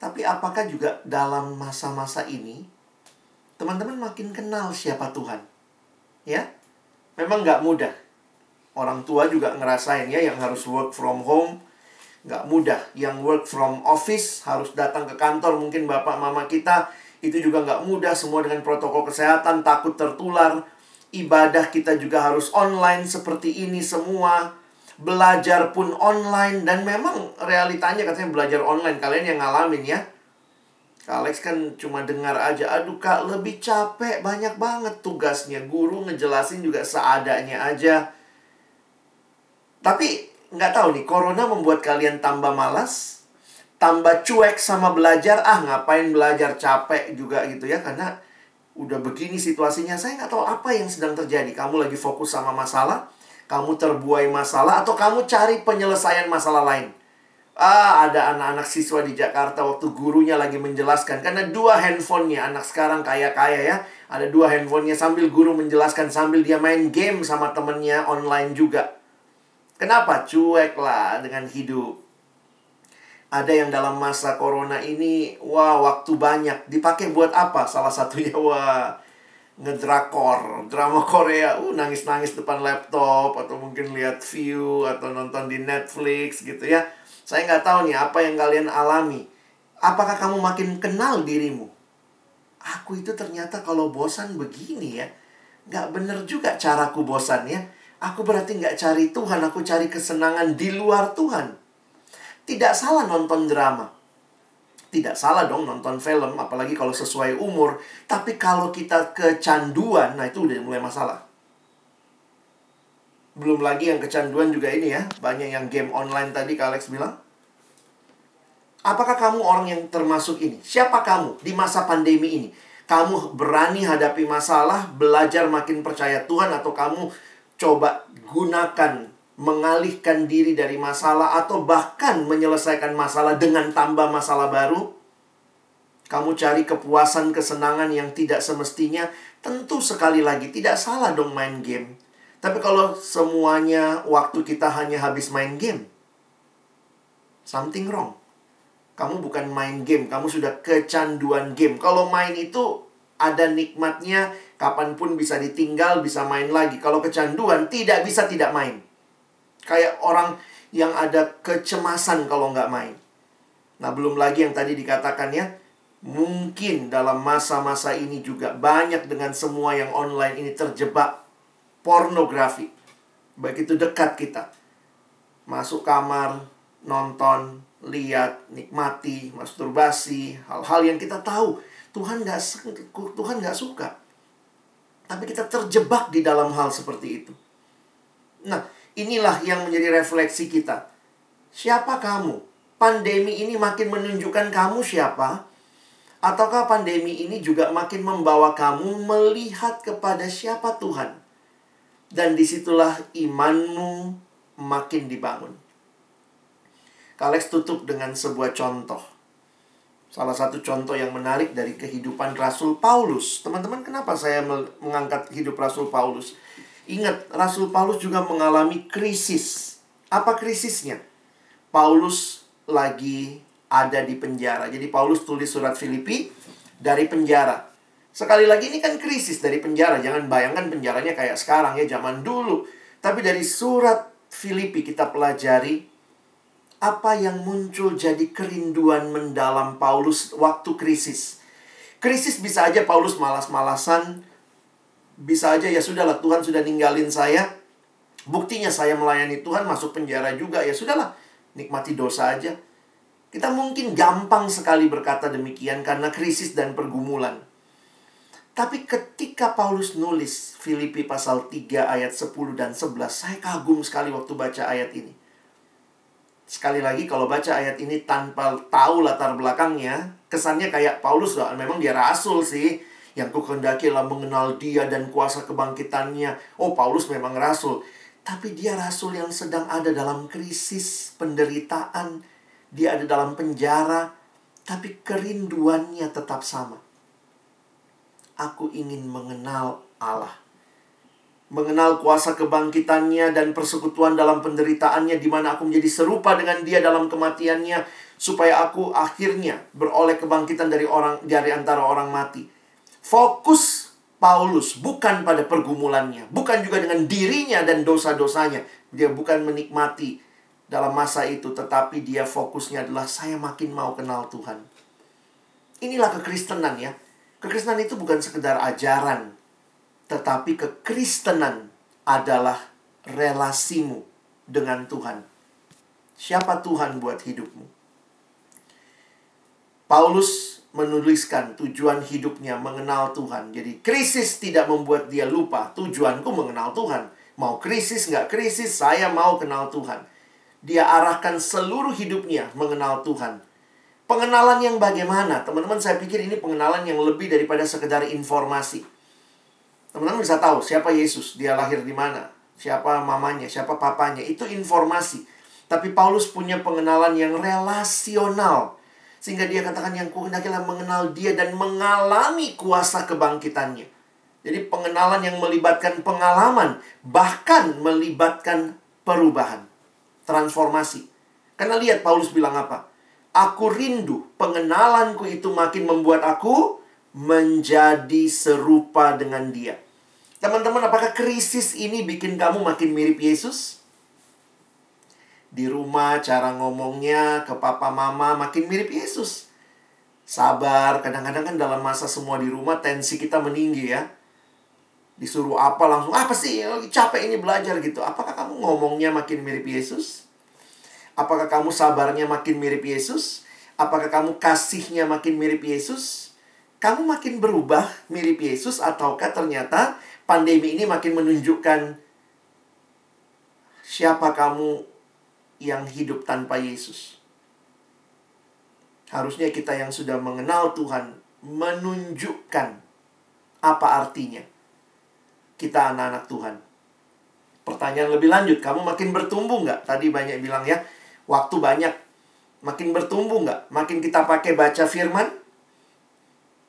tapi apakah juga dalam masa-masa ini teman-teman makin kenal siapa Tuhan? Ya, memang nggak mudah. Orang tua juga ngerasain ya yang harus work from home. Nggak mudah. Yang work from office harus datang ke kantor mungkin bapak mama kita itu juga nggak mudah. Semua dengan protokol kesehatan takut tertular. Ibadah kita juga harus online seperti ini semua. Belajar pun online. Dan memang realitanya katanya belajar online. Kalian yang ngalamin ya. Alex kan cuma dengar aja aduh kak lebih capek banyak banget tugasnya. Guru ngejelasin juga seadanya aja tapi nggak tahu nih corona membuat kalian tambah malas tambah cuek sama belajar ah ngapain belajar capek juga gitu ya karena udah begini situasinya saya nggak tahu apa yang sedang terjadi kamu lagi fokus sama masalah kamu terbuai masalah atau kamu cari penyelesaian masalah lain. Ah, ada anak-anak siswa di Jakarta waktu gurunya lagi menjelaskan karena dua handphonenya anak sekarang kaya-kaya ya. Ada dua handphonenya sambil guru menjelaskan sambil dia main game sama temennya online juga. Kenapa? Cuek lah dengan hidup. Ada yang dalam masa corona ini, wah waktu banyak. Dipakai buat apa? Salah satunya, wah ngedrakor, drama Korea, uh nangis-nangis depan laptop atau mungkin lihat view atau nonton di Netflix gitu ya. Saya nggak tahu nih apa yang kalian alami. Apakah kamu makin kenal dirimu? Aku itu ternyata kalau bosan begini ya, nggak bener juga caraku bosan ya. Aku berarti nggak cari Tuhan, aku cari kesenangan di luar Tuhan. Tidak salah nonton drama. Tidak salah dong nonton film, apalagi kalau sesuai umur. Tapi kalau kita kecanduan, nah itu udah mulai masalah. Belum lagi yang kecanduan juga ini ya. Banyak yang game online tadi Kak Alex bilang. Apakah kamu orang yang termasuk ini? Siapa kamu di masa pandemi ini? Kamu berani hadapi masalah, belajar makin percaya Tuhan, atau kamu coba gunakan mengalihkan diri dari masalah atau bahkan menyelesaikan masalah dengan tambah masalah baru. Kamu cari kepuasan, kesenangan yang tidak semestinya, tentu sekali lagi tidak salah dong main game. Tapi kalau semuanya waktu kita hanya habis main game, something wrong. Kamu bukan main game, kamu sudah kecanduan game. Kalau main itu ada nikmatnya, kapan pun bisa ditinggal, bisa main lagi. Kalau kecanduan, tidak bisa tidak main. Kayak orang yang ada kecemasan kalau nggak main. Nah, belum lagi yang tadi dikatakan ya, mungkin dalam masa-masa ini juga banyak dengan semua yang online ini terjebak pornografi. Begitu dekat kita. Masuk kamar, nonton, lihat, nikmati, masturbasi, hal-hal yang kita tahu Tuhan nggak Tuhan nggak suka. Tapi kita terjebak di dalam hal seperti itu. Nah, Inilah yang menjadi refleksi kita. Siapa kamu? Pandemi ini makin menunjukkan kamu siapa? Ataukah pandemi ini juga makin membawa kamu melihat kepada siapa Tuhan? Dan di situlah imanmu makin dibangun. Kalex tutup dengan sebuah contoh. Salah satu contoh yang menarik dari kehidupan Rasul Paulus. Teman-teman, kenapa saya mengangkat hidup Rasul Paulus? Ingat, Rasul Paulus juga mengalami krisis. Apa krisisnya? Paulus lagi ada di penjara. Jadi Paulus tulis surat Filipi dari penjara. Sekali lagi ini kan krisis dari penjara. Jangan bayangkan penjaranya kayak sekarang ya, zaman dulu. Tapi dari surat Filipi kita pelajari apa yang muncul jadi kerinduan mendalam Paulus waktu krisis. Krisis bisa aja Paulus malas-malasan, bisa aja ya sudahlah Tuhan sudah ninggalin saya. Buktinya saya melayani Tuhan masuk penjara juga ya sudahlah nikmati dosa aja. Kita mungkin gampang sekali berkata demikian karena krisis dan pergumulan. Tapi ketika Paulus nulis Filipi pasal 3 ayat 10 dan 11, saya kagum sekali waktu baca ayat ini. Sekali lagi kalau baca ayat ini tanpa tahu latar belakangnya, kesannya kayak Paulus lah, memang dia rasul sih, yang kehendaki adalah mengenal dia dan kuasa kebangkitannya. Oh, Paulus memang rasul. Tapi dia rasul yang sedang ada dalam krisis, penderitaan. Dia ada dalam penjara. Tapi kerinduannya tetap sama. Aku ingin mengenal Allah. Mengenal kuasa kebangkitannya dan persekutuan dalam penderitaannya di mana aku menjadi serupa dengan dia dalam kematiannya supaya aku akhirnya beroleh kebangkitan dari orang dari antara orang mati. Fokus Paulus bukan pada pergumulannya, bukan juga dengan dirinya dan dosa-dosanya. Dia bukan menikmati dalam masa itu, tetapi dia fokusnya adalah saya makin mau kenal Tuhan. Inilah kekristenan ya. Kekristenan itu bukan sekedar ajaran, tetapi kekristenan adalah relasimu dengan Tuhan. Siapa Tuhan buat hidupmu? Paulus menuliskan tujuan hidupnya mengenal Tuhan. Jadi krisis tidak membuat dia lupa tujuanku mengenal Tuhan. Mau krisis nggak krisis, saya mau kenal Tuhan. Dia arahkan seluruh hidupnya mengenal Tuhan. Pengenalan yang bagaimana? Teman-teman saya pikir ini pengenalan yang lebih daripada sekedar informasi. Teman-teman bisa tahu siapa Yesus, dia lahir di mana, siapa mamanya, siapa papanya. Itu informasi. Tapi Paulus punya pengenalan yang relasional sehingga dia katakan yang kuhendakilah mengenal dia dan mengalami kuasa kebangkitannya. Jadi pengenalan yang melibatkan pengalaman, bahkan melibatkan perubahan, transformasi. Karena lihat Paulus bilang apa? Aku rindu, pengenalanku itu makin membuat aku menjadi serupa dengan dia. Teman-teman, apakah krisis ini bikin kamu makin mirip Yesus? Di rumah cara ngomongnya ke papa mama makin mirip Yesus. Sabar, kadang-kadang kan dalam masa semua di rumah tensi kita meninggi ya. Disuruh apa langsung apa sih? Lagi capek ini belajar gitu. Apakah kamu ngomongnya makin mirip Yesus? Apakah kamu sabarnya makin mirip Yesus? Apakah kamu kasihnya makin mirip Yesus? Kamu makin berubah mirip Yesus ataukah ternyata pandemi ini makin menunjukkan siapa kamu yang hidup tanpa Yesus harusnya kita yang sudah mengenal Tuhan menunjukkan apa artinya kita anak-anak Tuhan. Pertanyaan lebih lanjut, kamu makin bertumbuh nggak? Tadi banyak bilang ya, waktu banyak. Makin bertumbuh nggak? Makin kita pakai baca firman?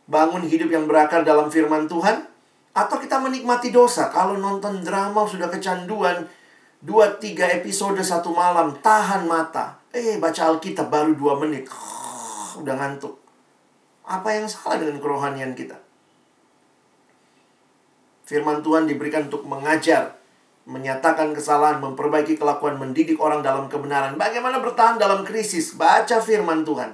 Bangun hidup yang berakar dalam firman Tuhan? Atau kita menikmati dosa? Kalau nonton drama sudah kecanduan, dua tiga episode satu malam, tahan mata. Eh, baca Alkitab baru dua menit. udah ngantuk. Apa yang salah dengan kerohanian kita? Firman Tuhan diberikan untuk mengajar, menyatakan kesalahan, memperbaiki kelakuan, mendidik orang dalam kebenaran. Bagaimana bertahan dalam krisis? Baca firman Tuhan.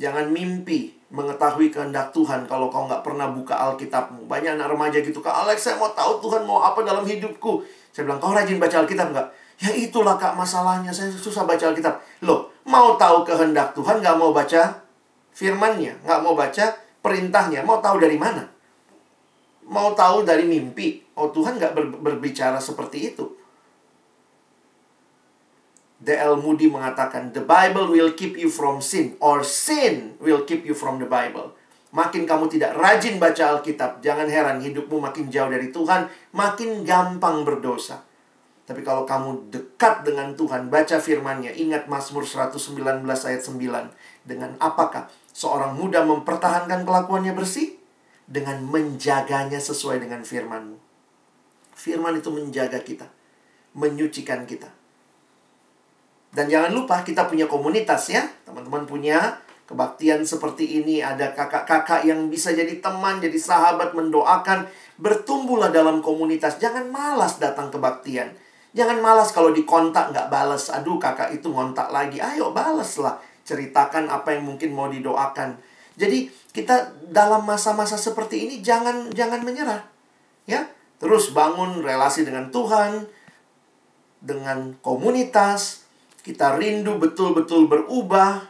Jangan mimpi mengetahui kehendak Tuhan kalau kau nggak pernah buka Alkitabmu. Banyak anak remaja gitu, Kak Alex saya mau tahu Tuhan mau apa dalam hidupku. Saya bilang, kau rajin baca Alkitab nggak? Ya itulah Kak masalahnya, saya susah baca Alkitab. Loh, mau tahu kehendak Tuhan nggak mau baca firmannya, nggak mau baca perintahnya, mau tahu dari mana? mau tahu dari mimpi. Oh Tuhan nggak ber, berbicara seperti itu. D.L. Moody mengatakan, The Bible will keep you from sin, or sin will keep you from the Bible. Makin kamu tidak rajin baca Alkitab, jangan heran hidupmu makin jauh dari Tuhan, makin gampang berdosa. Tapi kalau kamu dekat dengan Tuhan, baca firman-Nya, ingat Mazmur 119 ayat 9. Dengan apakah seorang muda mempertahankan kelakuannya bersih? dengan menjaganya sesuai dengan firman-Mu. Firman itu menjaga kita, menyucikan kita. Dan jangan lupa kita punya komunitas ya. Teman-teman punya kebaktian seperti ini. Ada kakak-kakak yang bisa jadi teman, jadi sahabat, mendoakan. Bertumbuhlah dalam komunitas. Jangan malas datang kebaktian. Jangan malas kalau dikontak nggak balas. Aduh kakak itu ngontak lagi. Ayo balaslah. Ceritakan apa yang mungkin mau didoakan. Jadi kita dalam masa-masa seperti ini jangan jangan menyerah. Ya, terus bangun relasi dengan Tuhan, dengan komunitas, kita rindu betul-betul berubah,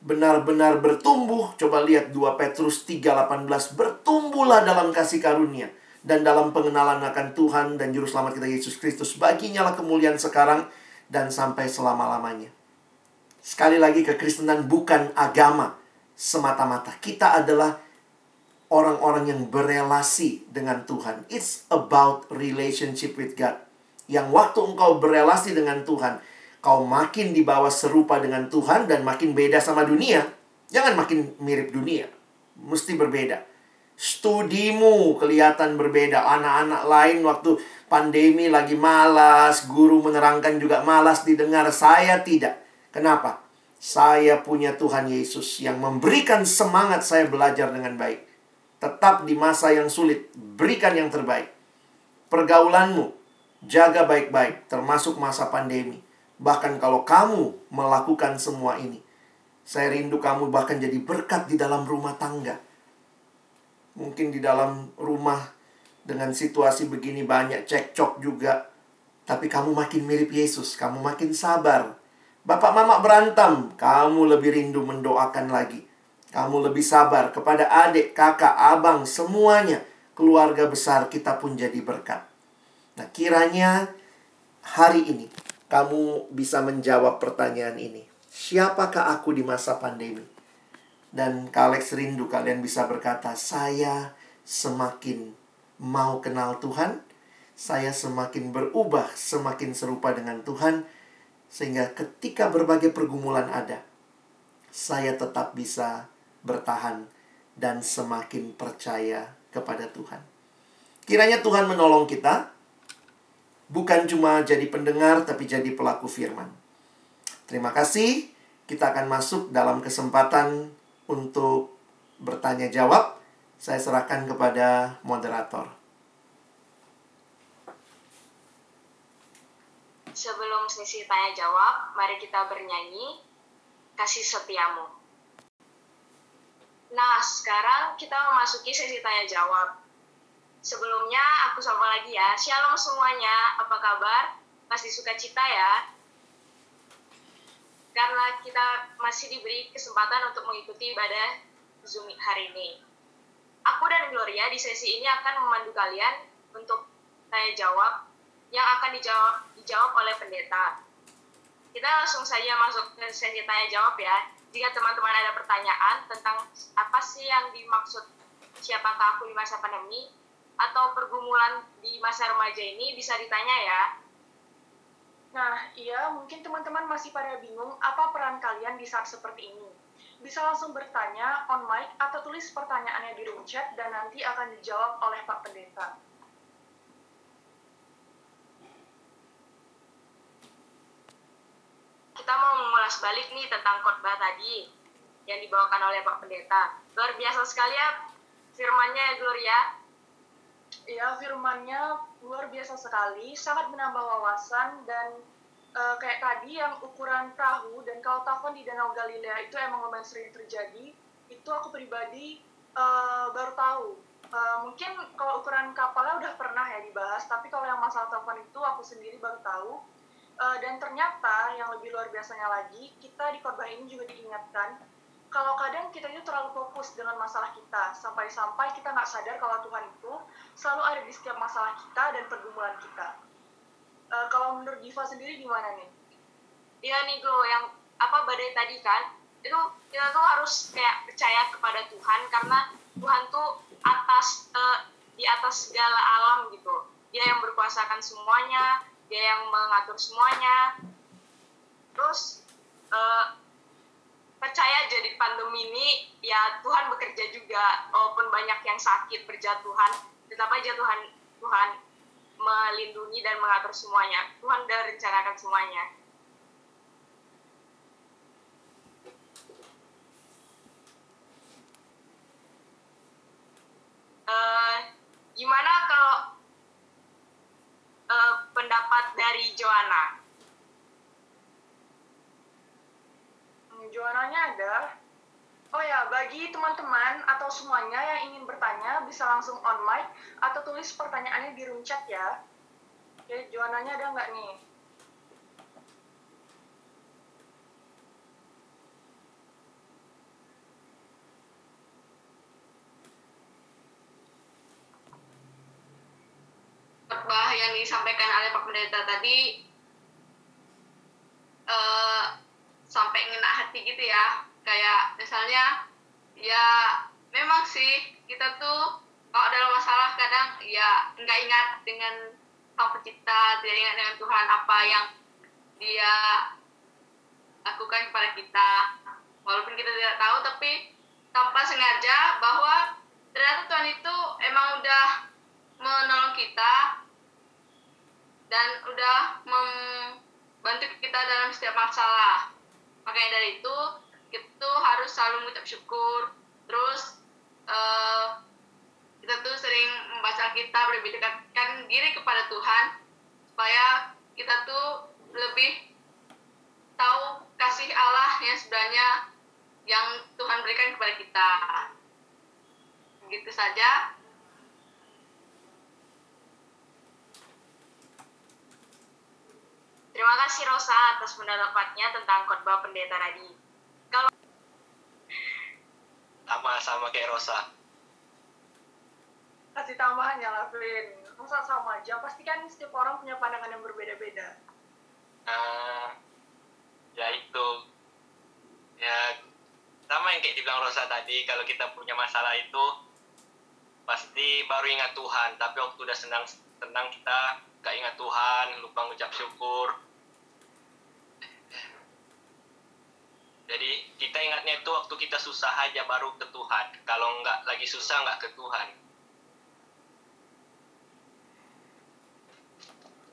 benar-benar bertumbuh. Coba lihat 2 Petrus 3:18, bertumbuhlah dalam kasih karunia dan dalam pengenalan akan Tuhan dan juru selamat kita Yesus Kristus. Baginya lah kemuliaan sekarang dan sampai selama-lamanya. Sekali lagi kekristenan bukan agama, semata-mata. Kita adalah orang-orang yang berelasi dengan Tuhan. It's about relationship with God. Yang waktu engkau berelasi dengan Tuhan, kau makin dibawa serupa dengan Tuhan dan makin beda sama dunia. Jangan makin mirip dunia. Mesti berbeda. Studimu kelihatan berbeda. Anak-anak lain waktu pandemi lagi malas, guru menerangkan juga malas didengar. Saya tidak. Kenapa? Saya punya Tuhan Yesus yang memberikan semangat saya belajar dengan baik. Tetap di masa yang sulit, berikan yang terbaik. Pergaulanmu, jaga baik-baik, termasuk masa pandemi. Bahkan kalau kamu melakukan semua ini, saya rindu kamu bahkan jadi berkat di dalam rumah tangga. Mungkin di dalam rumah dengan situasi begini banyak cekcok juga. Tapi kamu makin mirip Yesus, kamu makin sabar, Bapak mama berantem, kamu lebih rindu mendoakan lagi. Kamu lebih sabar kepada adik, kakak, abang, semuanya. Keluarga besar kita pun jadi berkat. Nah, kiranya hari ini kamu bisa menjawab pertanyaan ini. Siapakah aku di masa pandemi? Dan Kalex rindu kalian bisa berkata, saya semakin mau kenal Tuhan, saya semakin berubah, semakin serupa dengan Tuhan, sehingga ketika berbagai pergumulan ada, saya tetap bisa bertahan dan semakin percaya kepada Tuhan. Kiranya Tuhan menolong kita, bukan cuma jadi pendengar, tapi jadi pelaku firman. Terima kasih. Kita akan masuk dalam kesempatan untuk bertanya jawab. Saya serahkan kepada moderator. Sebelum sesi tanya jawab, mari kita bernyanyi Kasih Setiamu. Nah, sekarang kita memasuki sesi tanya jawab. Sebelumnya aku sapa lagi ya. Shalom semuanya, apa kabar? Masih suka cita ya? Karena kita masih diberi kesempatan untuk mengikuti ibadah Zoom hari ini. Aku dan Gloria di sesi ini akan memandu kalian untuk tanya jawab yang akan dijawab, dijawab oleh pendeta. Kita langsung saja masuk ke sesi tanya jawab ya. Jika teman-teman ada pertanyaan tentang apa sih yang dimaksud siapakah aku di masa pandemi atau pergumulan di masa remaja ini bisa ditanya ya. Nah, iya, mungkin teman-teman masih pada bingung apa peran kalian di saat seperti ini. Bisa langsung bertanya on mic atau tulis pertanyaannya di room chat dan nanti akan dijawab oleh Pak Pendeta. kita mau mengulas balik nih tentang khotbah tadi yang dibawakan oleh Pak Pendeta. Luar biasa sekali ya firmannya ya Gloria. Iya, firmannya luar biasa sekali, sangat menambah wawasan dan uh, kayak tadi yang ukuran perahu dan kalau tahu kan di Danau Galilea itu emang lumayan sering terjadi, itu aku pribadi uh, baru tahu. Uh, mungkin kalau ukuran kapalnya udah pernah ya dibahas, tapi kalau yang masalah telepon itu aku sendiri baru tahu Uh, dan ternyata yang lebih luar biasanya lagi, kita di khotbah ini juga diingatkan kalau kadang kita itu terlalu fokus dengan masalah kita, sampai-sampai kita nggak sadar kalau Tuhan itu selalu ada di setiap masalah kita dan pergumulan kita. Uh, kalau menurut Diva sendiri gimana nih? Iya nih Glo, yang apa badai tadi kan, itu kita tuh harus kayak percaya kepada Tuhan karena Tuhan tuh atas uh, di atas segala alam gitu. Dia yang berkuasakan semuanya, dia yang mengatur semuanya terus uh, percaya jadi pandemi ini ya Tuhan bekerja juga walaupun banyak yang sakit berjatuhan tetap aja Tuhan Tuhan melindungi dan mengatur semuanya Tuhan udah rencanakan semuanya uh, gimana kalau uh, pendapat dari Joanna. Hmm, Joananya ada. Oh ya, bagi teman-teman atau semuanya yang ingin bertanya bisa langsung on mic atau tulis pertanyaannya di room chat ya. Oke, Joananya ada nggak nih? khotbah yang disampaikan oleh Pak Pendeta tadi uh, sampai ngena hati gitu ya kayak misalnya ya memang sih kita tuh kalau dalam masalah kadang ya nggak ingat dengan sang pencipta tidak ingat dengan Tuhan apa yang dia lakukan kepada kita walaupun kita tidak tahu tapi tanpa sengaja bahwa ternyata Tuhan itu emang udah menolong kita dan udah membantu kita dalam setiap masalah. Makanya dari itu kita harus selalu mengucap syukur. Terus uh, kita tuh sering membaca kitab lebih dekatkan diri kepada Tuhan supaya kita tuh lebih tahu kasih Allah yang sebenarnya yang Tuhan berikan kepada kita. Begitu saja. Terima kasih Rosa atas pendapatnya tentang khotbah pendeta tadi. Kalau sama-sama kayak Rosa. Kasih tambahan ya, Lavin. Masa sama aja? Pasti kan setiap orang punya pandangan yang berbeda-beda. Uh, ya itu. Ya, sama yang kayak dibilang Rosa tadi, kalau kita punya masalah itu, pasti baru ingat Tuhan. Tapi waktu udah senang, tenang kita gak ingat Tuhan, lupa ngucap syukur. Jadi kita ingatnya itu waktu kita susah aja baru ke Tuhan. Kalau nggak lagi susah nggak ke Tuhan.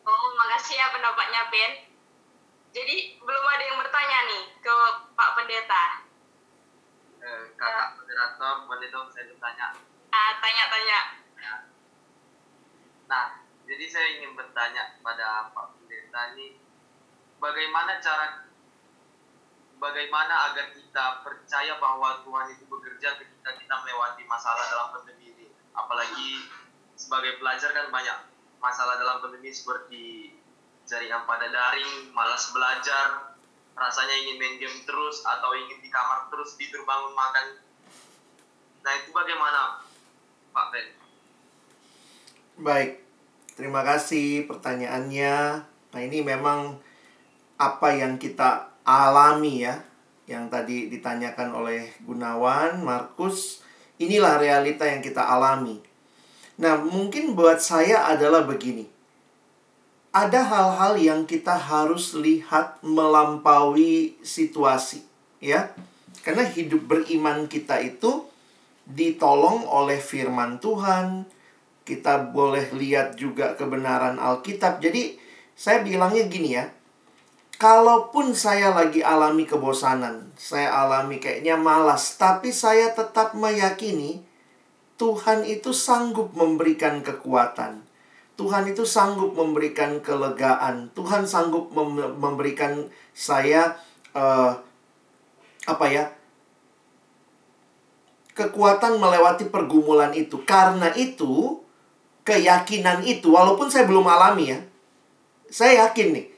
Oh, makasih ya pendapatnya Ben. Jadi belum ada yang bertanya nih ke Pak Pendeta. Eh, kakak moderator boleh dong saya bertanya. Ah, tanya-tanya. Ya. Nah, jadi saya ingin bertanya kepada Pak Pendeta nih, bagaimana cara bagaimana agar kita percaya bahwa Tuhan itu bekerja ketika kita melewati masalah dalam pandemi ini? Apalagi sebagai pelajar kan banyak masalah dalam pandemi seperti jaringan pada daring, malas belajar, rasanya ingin main game terus atau ingin di kamar terus tidur bangun makan. Nah itu bagaimana Pak Ben? Baik, terima kasih pertanyaannya. Nah, ini memang apa yang kita alami ya, yang tadi ditanyakan oleh Gunawan, Markus. Inilah realita yang kita alami. Nah, mungkin buat saya adalah begini. Ada hal-hal yang kita harus lihat melampaui situasi, ya. Karena hidup beriman kita itu ditolong oleh firman Tuhan, kita boleh lihat juga kebenaran Alkitab. Jadi, saya bilangnya gini ya. Kalaupun saya lagi alami kebosanan, saya alami kayaknya malas, tapi saya tetap meyakini Tuhan itu sanggup memberikan kekuatan. Tuhan itu sanggup memberikan kelegaan. Tuhan sanggup mem memberikan saya uh, apa ya? kekuatan melewati pergumulan itu. Karena itu, keyakinan itu walaupun saya belum alami ya. Saya yakin nih.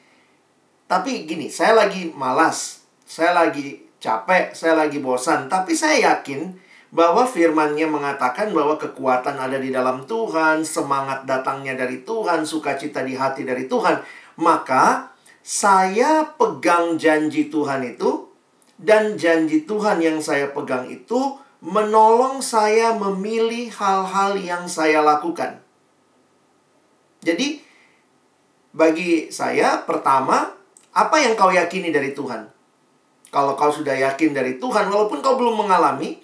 Tapi gini, saya lagi malas, saya lagi capek, saya lagi bosan, tapi saya yakin bahwa firmannya mengatakan bahwa kekuatan ada di dalam Tuhan, semangat datangnya dari Tuhan, sukacita di hati dari Tuhan. Maka saya pegang janji Tuhan itu dan janji Tuhan yang saya pegang itu menolong saya memilih hal-hal yang saya lakukan. Jadi bagi saya pertama apa yang kau yakini dari Tuhan? Kalau kau sudah yakin dari Tuhan walaupun kau belum mengalami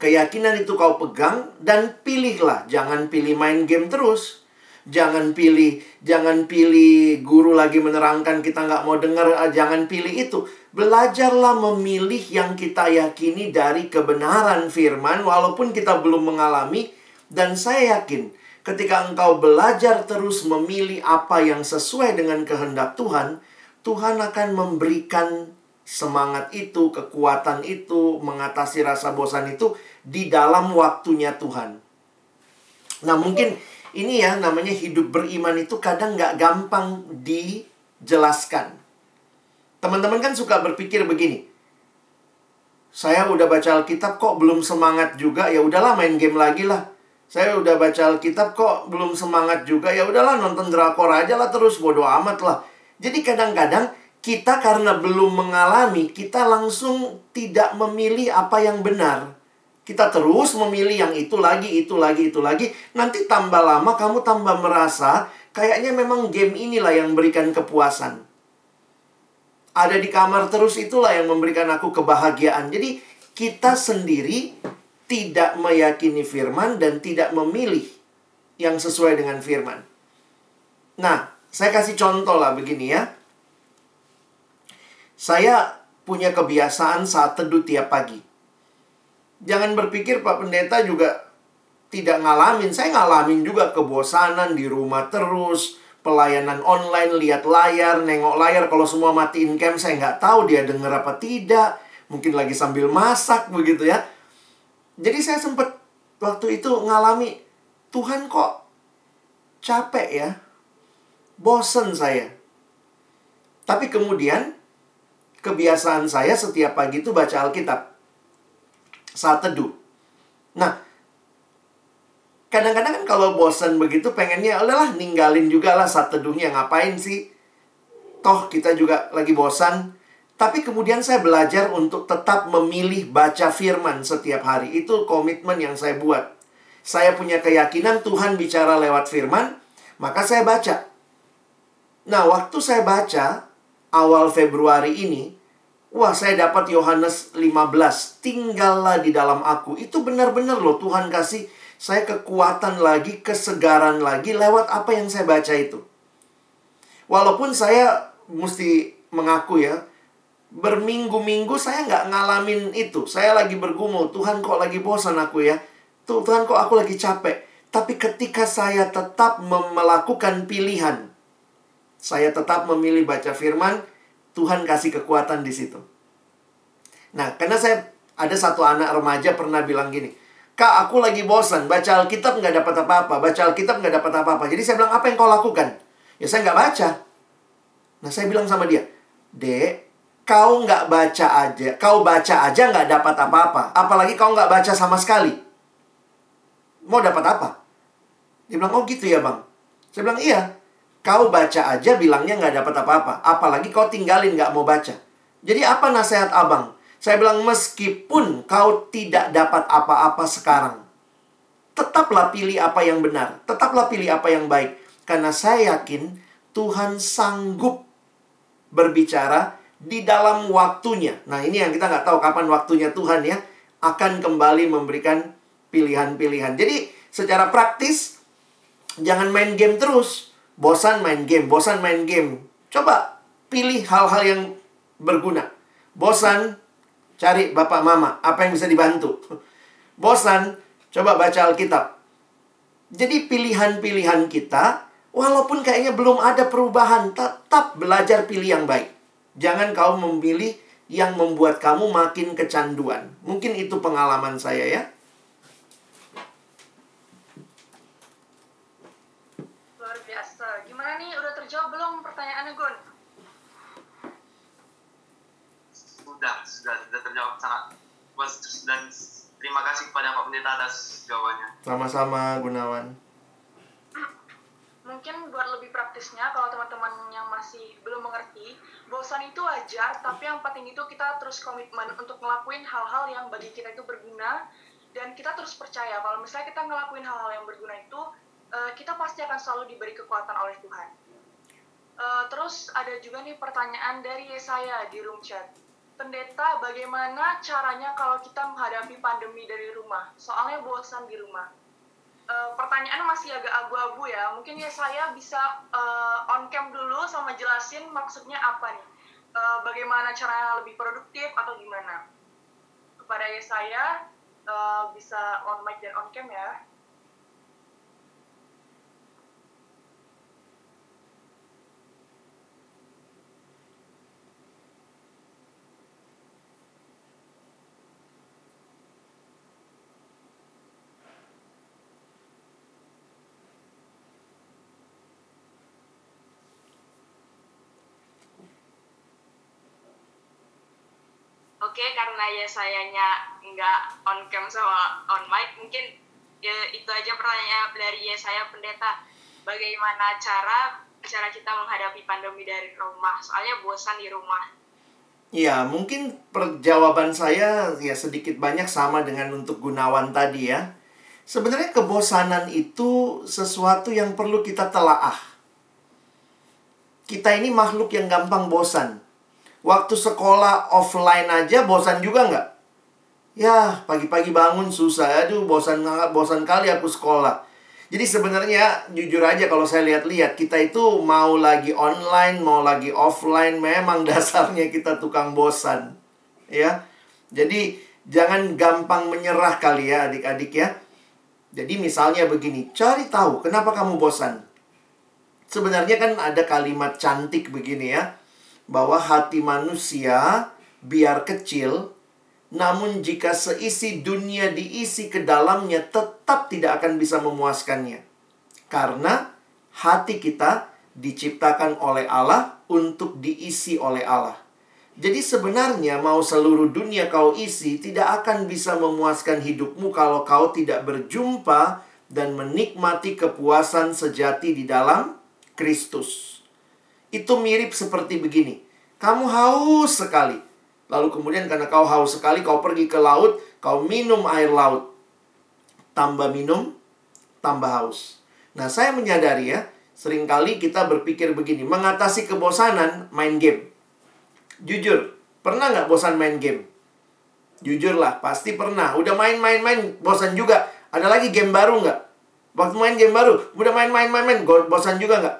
keyakinan itu kau pegang dan pilihlah, jangan pilih main game terus. Jangan pilih, jangan pilih guru lagi menerangkan kita nggak mau dengar, ah, jangan pilih itu. Belajarlah memilih yang kita yakini dari kebenaran firman walaupun kita belum mengalami dan saya yakin ketika engkau belajar terus memilih apa yang sesuai dengan kehendak Tuhan, Tuhan akan memberikan semangat itu, kekuatan itu, mengatasi rasa bosan itu di dalam waktunya Tuhan. Nah mungkin ini ya namanya hidup beriman itu kadang nggak gampang dijelaskan. Teman-teman kan suka berpikir begini. Saya udah baca Alkitab kok belum semangat juga, ya udahlah main game lagi lah. Saya udah baca Alkitab kok belum semangat juga, ya udahlah nonton drakor aja lah terus bodo amat lah. Jadi kadang-kadang kita karena belum mengalami, kita langsung tidak memilih apa yang benar. Kita terus memilih yang itu lagi, itu lagi, itu lagi. Nanti tambah lama kamu tambah merasa kayaknya memang game inilah yang memberikan kepuasan. Ada di kamar terus itulah yang memberikan aku kebahagiaan. Jadi kita sendiri tidak meyakini firman dan tidak memilih yang sesuai dengan firman. Nah, saya kasih contoh lah begini ya. Saya punya kebiasaan saat teduh tiap pagi. Jangan berpikir Pak Pendeta juga tidak ngalamin. Saya ngalamin juga kebosanan di rumah terus. Pelayanan online, lihat layar, nengok layar. Kalau semua matiin cam, saya nggak tahu dia denger apa tidak. Mungkin lagi sambil masak begitu ya. Jadi saya sempat waktu itu ngalami, Tuhan kok capek ya. Bosen saya. Tapi kemudian, kebiasaan saya setiap pagi itu baca Alkitab saat teduh. Nah, kadang-kadang kan kalau bosan begitu pengennya udahlah ninggalin juga lah saat teduhnya ngapain sih? Toh kita juga lagi bosan. Tapi kemudian saya belajar untuk tetap memilih baca firman setiap hari. Itu komitmen yang saya buat. Saya punya keyakinan Tuhan bicara lewat firman, maka saya baca. Nah, waktu saya baca awal Februari ini, Wah, saya dapat Yohanes 15. Tinggallah di dalam aku. Itu benar-benar loh Tuhan kasih saya kekuatan lagi, kesegaran lagi lewat apa yang saya baca itu. Walaupun saya mesti mengaku ya, berminggu-minggu saya nggak ngalamin itu. Saya lagi bergumul, Tuhan kok lagi bosan aku ya. Tuh, Tuhan kok aku lagi capek. Tapi ketika saya tetap melakukan pilihan, saya tetap memilih baca firman, Tuhan kasih kekuatan di situ. Nah, karena saya ada satu anak remaja pernah bilang gini, Kak, aku lagi bosan, baca Alkitab nggak dapat apa-apa, baca Alkitab nggak dapat apa-apa. Jadi saya bilang, apa yang kau lakukan? Ya saya nggak baca. Nah, saya bilang sama dia, Dek, kau nggak baca aja, kau baca aja nggak dapat apa-apa. Apalagi kau nggak baca sama sekali. Mau dapat apa? Dia bilang, oh gitu ya bang. Saya bilang, iya. Kau baca aja bilangnya nggak dapat apa-apa. Apalagi kau tinggalin nggak mau baca. Jadi apa nasihat abang? Saya bilang, meskipun kau tidak dapat apa-apa sekarang, tetaplah pilih apa yang benar. Tetaplah pilih apa yang baik. Karena saya yakin Tuhan sanggup berbicara di dalam waktunya. Nah ini yang kita nggak tahu kapan waktunya Tuhan ya. Akan kembali memberikan pilihan-pilihan. Jadi secara praktis, jangan main game terus. Bosan main game, bosan main game. Coba pilih hal-hal yang berguna. Bosan, cari bapak mama. Apa yang bisa dibantu? Bosan, coba baca Alkitab. Jadi pilihan-pilihan kita, walaupun kayaknya belum ada perubahan, tetap belajar pilih yang baik. Jangan kau memilih yang membuat kamu makin kecanduan. Mungkin itu pengalaman saya ya. Gimana nih, udah terjawab belum pertanyaannya, Gun? Sudah, sudah, sudah terjawab sangat puas dan terima kasih kepada Pak Pendeta atas jawabannya. Sama-sama, Gunawan. Mungkin buat lebih praktisnya, kalau teman-teman yang masih belum mengerti, bosan itu wajar, tapi yang penting itu kita terus komitmen untuk ngelakuin hal-hal yang bagi kita itu berguna, dan kita terus percaya kalau misalnya kita ngelakuin hal-hal yang berguna itu, uh, kita pasti akan selalu diberi kekuatan oleh Tuhan. Uh, terus ada juga nih pertanyaan dari Yesaya di room chat. Pendeta, bagaimana caranya kalau kita menghadapi pandemi dari rumah? Soalnya bosan di rumah. Uh, pertanyaan masih agak abu-abu ya. Mungkin Yesaya bisa uh, on cam dulu sama jelasin maksudnya apa nih. Uh, bagaimana caranya lebih produktif atau gimana? Kepada Yesaya uh, bisa on mic dan on cam ya. Oke, karena ya sayanya nggak on cam sama on mic, mungkin ya, itu aja pertanyaan dari ya saya pendeta. Bagaimana cara cara kita menghadapi pandemi dari rumah? Soalnya bosan di rumah. Iya, mungkin perjawaban saya ya sedikit banyak sama dengan untuk Gunawan tadi ya. Sebenarnya kebosanan itu sesuatu yang perlu kita telaah. Kita ini makhluk yang gampang bosan. Waktu sekolah offline aja bosan juga nggak? Ya, pagi-pagi bangun susah. Aduh, bosan bosan kali aku sekolah. Jadi sebenarnya jujur aja kalau saya lihat-lihat kita itu mau lagi online, mau lagi offline, memang dasarnya kita tukang bosan. Ya. Jadi jangan gampang menyerah kali ya adik-adik ya. Jadi misalnya begini, cari tahu kenapa kamu bosan. Sebenarnya kan ada kalimat cantik begini ya, bahwa hati manusia biar kecil namun jika seisi dunia diisi ke dalamnya tetap tidak akan bisa memuaskannya. Karena hati kita diciptakan oleh Allah untuk diisi oleh Allah. Jadi sebenarnya mau seluruh dunia kau isi tidak akan bisa memuaskan hidupmu kalau kau tidak berjumpa dan menikmati kepuasan sejati di dalam Kristus. Itu mirip seperti begini. Kamu haus sekali, Lalu kemudian karena kau haus sekali, kau pergi ke laut, kau minum air laut. Tambah minum, tambah haus. Nah, saya menyadari ya, sering kali kita berpikir begini, mengatasi kebosanan, main game. Jujur, pernah nggak bosan main game? Jujurlah, pasti pernah. Udah main-main-main, bosan juga. Ada lagi game baru nggak? Waktu main game baru, udah main-main-main-main, bosan juga nggak?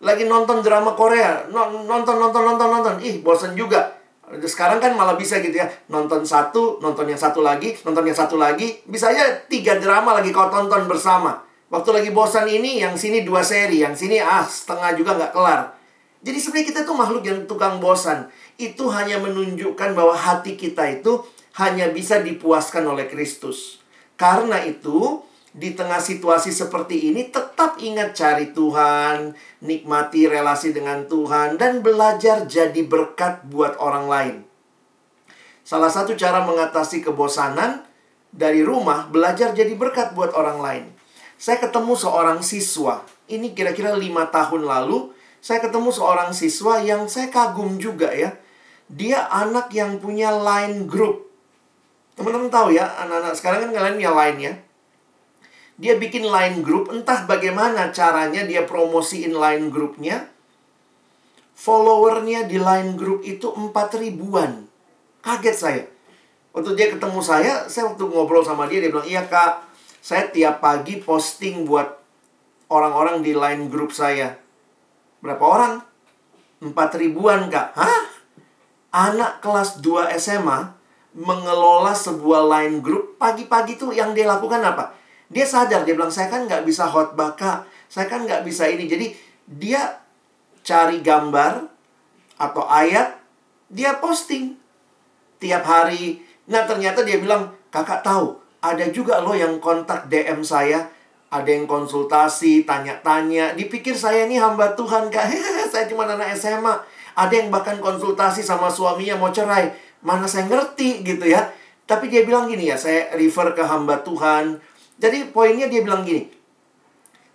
Lagi nonton drama Korea, nonton nonton nonton nonton, ih bosan juga. Sekarang kan malah bisa gitu ya, nonton satu, nonton yang satu lagi, nonton yang satu lagi, bisa aja tiga drama lagi kau tonton bersama. Waktu lagi bosan ini, yang sini dua seri, yang sini ah setengah juga nggak kelar. Jadi sebenarnya kita tuh makhluk yang tukang bosan. Itu hanya menunjukkan bahwa hati kita itu hanya bisa dipuaskan oleh Kristus. Karena itu, di tengah situasi seperti ini tetap ingat cari Tuhan, nikmati relasi dengan Tuhan dan belajar jadi berkat buat orang lain. Salah satu cara mengatasi kebosanan dari rumah belajar jadi berkat buat orang lain. Saya ketemu seorang siswa, ini kira-kira lima tahun lalu, saya ketemu seorang siswa yang saya kagum juga ya. Dia anak yang punya line group. Teman-teman tahu ya, anak-anak sekarang kan kalian punya line ya dia bikin line group, entah bagaimana caranya dia promosiin line grupnya. Followernya di line group itu 4 ribuan. Kaget saya. Waktu dia ketemu saya, saya waktu ngobrol sama dia, dia bilang, iya kak, saya tiap pagi posting buat orang-orang di line group saya. Berapa orang? 4 ribuan kak. Hah? Anak kelas 2 SMA mengelola sebuah line group pagi-pagi tuh yang dia lakukan apa? Dia sadar, dia bilang, saya kan nggak bisa khotbah, Kak. Saya kan nggak bisa ini. Jadi, dia cari gambar atau ayat, dia posting tiap hari. Nah, ternyata dia bilang, kakak tahu, ada juga loh yang kontak DM saya. Ada yang konsultasi, tanya-tanya. Dipikir saya ini hamba Tuhan, Kak. saya cuma anak SMA. Ada yang bahkan konsultasi sama suaminya mau cerai. Mana saya ngerti gitu ya. Tapi dia bilang gini ya, saya refer ke hamba Tuhan jadi poinnya dia bilang gini,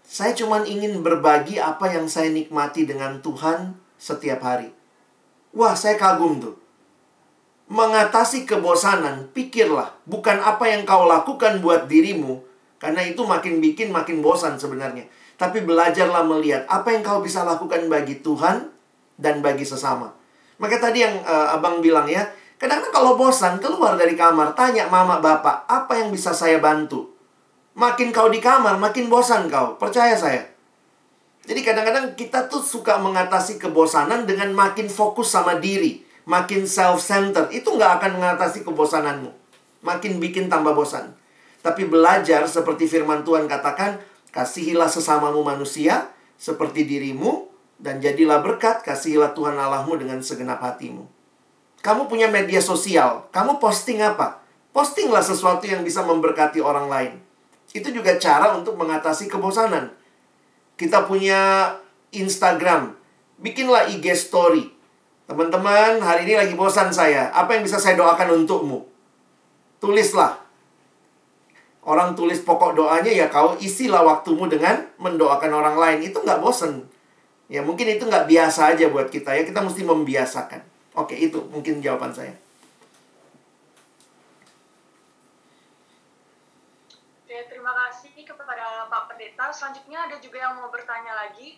saya cuma ingin berbagi apa yang saya nikmati dengan Tuhan setiap hari. Wah, saya kagum tuh. Mengatasi kebosanan, pikirlah, bukan apa yang kau lakukan buat dirimu, karena itu makin bikin makin bosan sebenarnya. Tapi belajarlah melihat apa yang kau bisa lakukan bagi Tuhan dan bagi sesama. Maka tadi yang uh, abang bilang ya, kadang-kadang kalau bosan keluar dari kamar, tanya mama bapak, apa yang bisa saya bantu? Makin kau di kamar, makin bosan kau. Percaya saya. Jadi kadang-kadang kita tuh suka mengatasi kebosanan dengan makin fokus sama diri. Makin self-centered. Itu nggak akan mengatasi kebosananmu. Makin bikin tambah bosan. Tapi belajar seperti firman Tuhan katakan, kasihilah sesamamu manusia seperti dirimu dan jadilah berkat, kasihilah Tuhan Allahmu dengan segenap hatimu. Kamu punya media sosial, kamu posting apa? Postinglah sesuatu yang bisa memberkati orang lain. Itu juga cara untuk mengatasi kebosanan. Kita punya Instagram. Bikinlah IG story. Teman-teman, hari ini lagi bosan saya. Apa yang bisa saya doakan untukmu? Tulislah. Orang tulis pokok doanya ya kau isilah waktumu dengan mendoakan orang lain. Itu nggak bosan. Ya mungkin itu nggak biasa aja buat kita ya. Kita mesti membiasakan. Oke, itu mungkin jawaban saya. Pendeta. Selanjutnya ada juga yang mau bertanya lagi.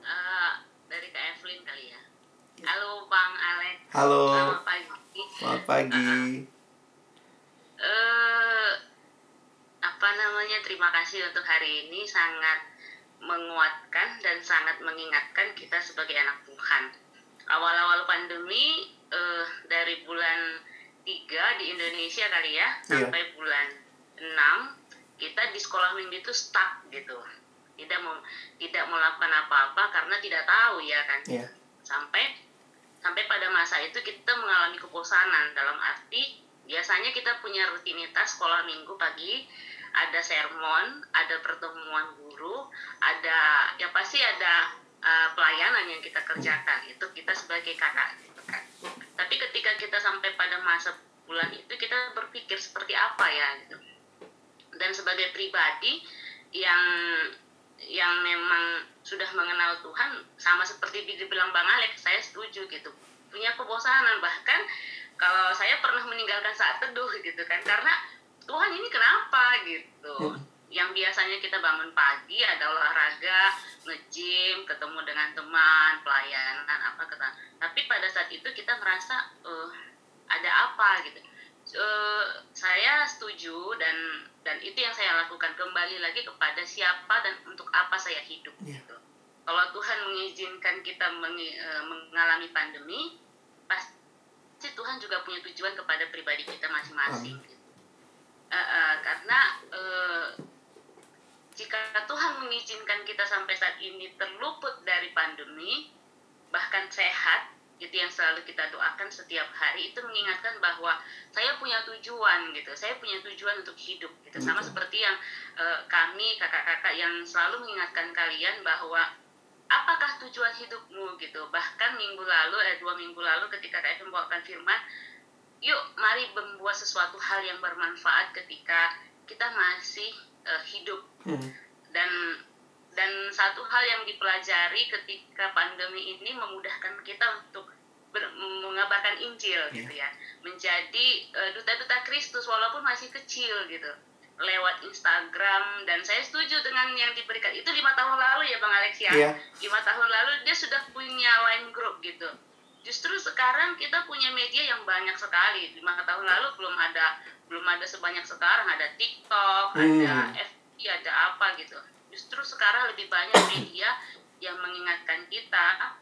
Uh, dari Kak Evelyn kali ya. Halo Bang Alex. Halo. Selamat pagi. Selamat pagi. Uh, uh, apa namanya? Terima kasih untuk hari ini sangat menguatkan dan sangat mengingatkan kita sebagai anak Tuhan. Awal-awal pandemi uh, dari bulan tiga di Indonesia kali ya iya. sampai bulan enam kita di sekolah minggu itu stuck gitu. Tidak mau tidak melakukan apa-apa karena tidak tahu ya kan? Yeah. sampai sampai pada masa itu kita mengalami kebosanan. Dalam arti biasanya kita punya rutinitas sekolah minggu pagi ada sermon ada pertemuan guru ada ya pasti ada uh, pelayanan yang kita kerjakan. Itu kita sebagai kakak sampai pada masa bulan itu kita berpikir seperti apa ya gitu. Dan sebagai pribadi yang yang memang sudah mengenal Tuhan sama seperti dibilang Bang Alex saya setuju gitu. Punya kebosanan bahkan kalau saya pernah meninggalkan saat teduh gitu kan. Karena Tuhan ini kenapa gitu. Hmm. yang biasanya kita bangun pagi ada olahraga nge-gym ketemu dengan teman pelayanan apa kata. Tapi pada saat itu kita merasa uh, ada apa gitu uh, saya setuju dan dan itu yang saya lakukan kembali lagi kepada siapa dan untuk apa saya hidup yeah. gitu. Kalau Tuhan mengizinkan kita meng, uh, mengalami pandemi, pasti Tuhan juga punya tujuan kepada pribadi kita masing-masing. Gitu. Uh, uh, karena uh, jika Tuhan mengizinkan kita sampai saat ini terluput dari pandemi, bahkan sehat, itu yang selalu kita doakan setiap hari. Itu mengingatkan bahwa saya punya tujuan gitu. Saya punya tujuan untuk hidup gitu. Sama seperti yang uh, kami kakak-kakak yang selalu mengingatkan kalian bahwa apakah tujuan hidupmu gitu. Bahkan minggu lalu eh dua minggu lalu ketika kalian membawakan firman yuk mari membuat sesuatu hal yang bermanfaat ketika kita masih uh, hidup. Hmm. dan dan satu hal yang dipelajari ketika pandemi ini memudahkan kita untuk ber, mengabarkan Injil yeah. gitu ya. Menjadi uh, duta-duta Kristus walaupun masih kecil gitu. Lewat Instagram dan saya setuju dengan yang diberikan. Itu lima tahun lalu ya Bang Alex ya? Yeah. lima tahun lalu dia sudah punya line group gitu. Justru sekarang kita punya media yang banyak sekali. Lima tahun lalu belum ada belum ada sebanyak sekarang. Ada TikTok hmm. ada FB ada apa gitu justru sekarang lebih banyak media yang mengingatkan kita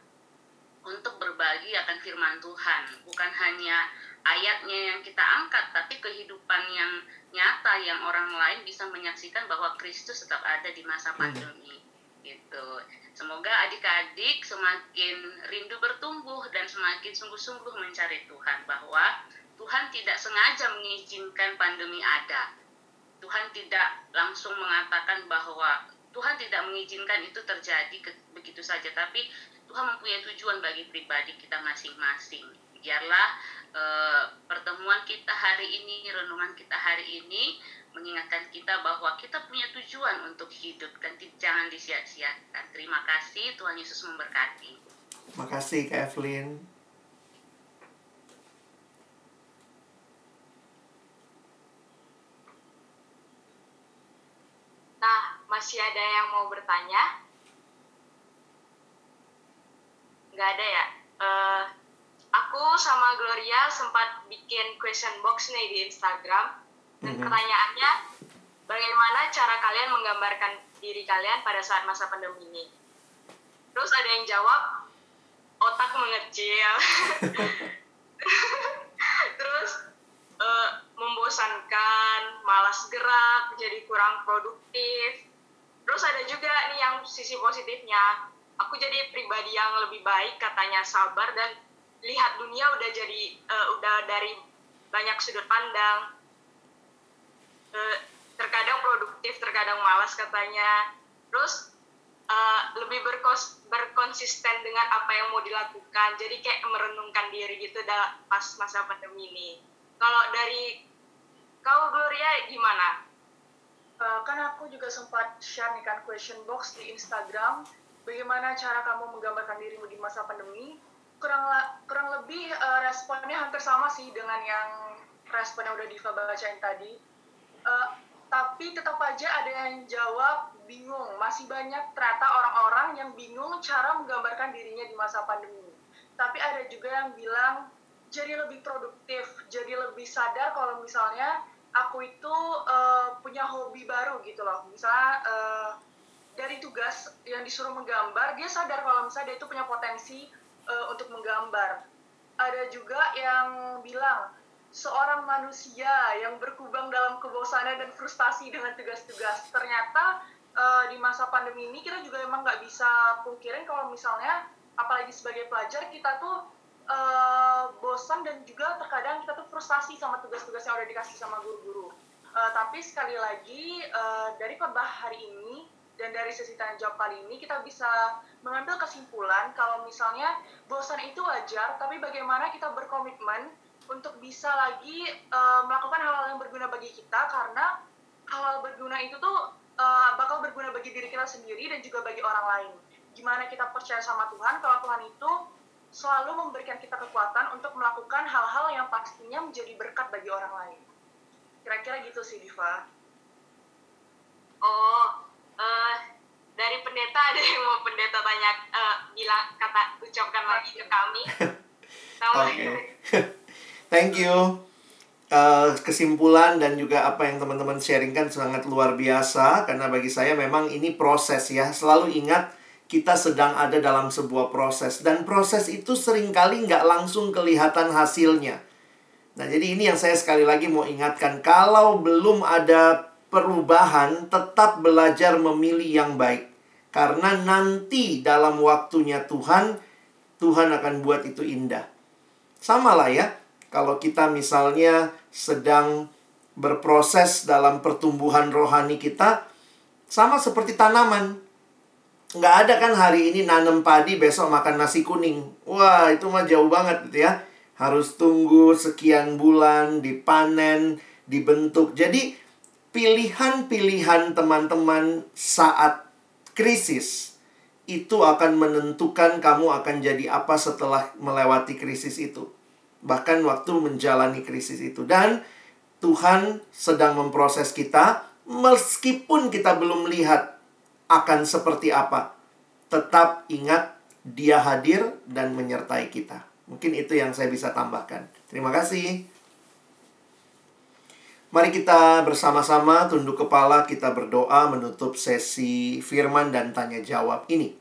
untuk berbagi akan firman Tuhan. Bukan hanya ayatnya yang kita angkat tapi kehidupan yang nyata yang orang lain bisa menyaksikan bahwa Kristus tetap ada di masa hmm. pandemi gitu. Semoga adik-adik semakin rindu bertumbuh dan semakin sungguh-sungguh mencari Tuhan bahwa Tuhan tidak sengaja mengizinkan pandemi ada. Tuhan tidak langsung mengatakan bahwa Tuhan tidak mengizinkan itu terjadi ke, begitu saja, tapi Tuhan mempunyai tujuan bagi pribadi kita masing-masing. Biarlah e, pertemuan kita hari ini, renungan kita hari ini mengingatkan kita bahwa kita punya tujuan untuk hidup dan jangan disia-siakan. Terima kasih, Tuhan Yesus memberkati. Terima kasih, Kak Evelyn. Masih ada yang mau bertanya? Nggak ada ya? Uh, aku sama Gloria sempat bikin question box nih di Instagram. Dan mm -hmm. pertanyaannya, bagaimana cara kalian menggambarkan diri kalian pada saat masa pandemi ini? Terus ada yang jawab, otak mengecil. Terus uh, membosankan, malas gerak, jadi kurang produktif, terus ada juga nih yang sisi positifnya. Aku jadi pribadi yang lebih baik katanya sabar dan lihat dunia udah jadi uh, udah dari banyak sudut pandang. Uh, terkadang produktif terkadang malas katanya. Terus uh, lebih berkos berkonsisten dengan apa yang mau dilakukan. Jadi kayak merenungkan diri gitu pas masa pandemi ini. Kalau dari kau Gloria gimana uh, kan aku juga sempat share nih kan question box di Instagram. Bagaimana cara kamu menggambarkan dirimu di masa pandemi? Kurang kurang lebih uh, responnya hampir sama sih dengan yang respon yang udah Diva bacain tadi. Uh, tapi tetap aja ada yang jawab bingung. Masih banyak ternyata orang-orang yang bingung cara menggambarkan dirinya di masa pandemi. Tapi ada juga yang bilang jadi lebih produktif jadi lebih sadar kalau misalnya aku itu uh, punya hobi baru gitu loh. Misalnya uh, dari tugas yang disuruh menggambar dia sadar kalau misalnya dia itu punya potensi uh, untuk menggambar. Ada juga yang bilang seorang manusia yang berkubang dalam kebosanan dan frustasi dengan tugas-tugas. Ternyata uh, di masa pandemi ini kita juga emang nggak bisa pungkirin kalau misalnya apalagi sebagai pelajar kita tuh uh, bosan dan juga terkadang kita tuh frustasi sama tugas-tugas yang udah dikasih sama guru-guru. Uh, tapi sekali lagi uh, dari khotbah hari ini dan dari sesi tanya jawab kali ini kita bisa mengambil kesimpulan kalau misalnya bosan itu wajar, tapi bagaimana kita berkomitmen untuk bisa lagi uh, melakukan hal-hal yang berguna bagi kita karena hal-hal berguna itu tuh uh, bakal berguna bagi diri kita sendiri dan juga bagi orang lain. Gimana kita percaya sama Tuhan kalau Tuhan itu selalu memberikan kita kekuatan untuk melakukan hal-hal yang pastinya menjadi berkat bagi orang lain. Kira-kira gitu sih, Diva. Oh, uh, dari pendeta ada yang mau pendeta tanya, uh, bilang kata ucapkan lagi ke kami. Oke. okay. Thank you. uh, kesimpulan dan juga apa yang teman-teman sharingkan sangat luar biasa karena bagi saya memang ini proses ya. Selalu ingat kita sedang ada dalam sebuah proses dan proses itu sering kali nggak langsung kelihatan hasilnya. Nah, jadi ini yang saya sekali lagi mau ingatkan kalau belum ada perubahan, tetap belajar memilih yang baik. Karena nanti dalam waktunya Tuhan, Tuhan akan buat itu indah. Sama lah ya, kalau kita misalnya sedang berproses dalam pertumbuhan rohani kita, sama seperti tanaman. Nggak ada kan hari ini nanam padi, besok makan nasi kuning. Wah, itu mah jauh banget gitu ya. Harus tunggu sekian bulan, dipanen, dibentuk. Jadi, pilihan-pilihan teman-teman saat krisis itu akan menentukan kamu akan jadi apa setelah melewati krisis itu. Bahkan waktu menjalani krisis itu. Dan Tuhan sedang memproses kita meskipun kita belum lihat akan seperti apa. Tetap ingat dia hadir dan menyertai kita. Mungkin itu yang saya bisa tambahkan. Terima kasih. Mari kita bersama-sama tunduk kepala, kita berdoa menutup sesi firman dan tanya jawab ini.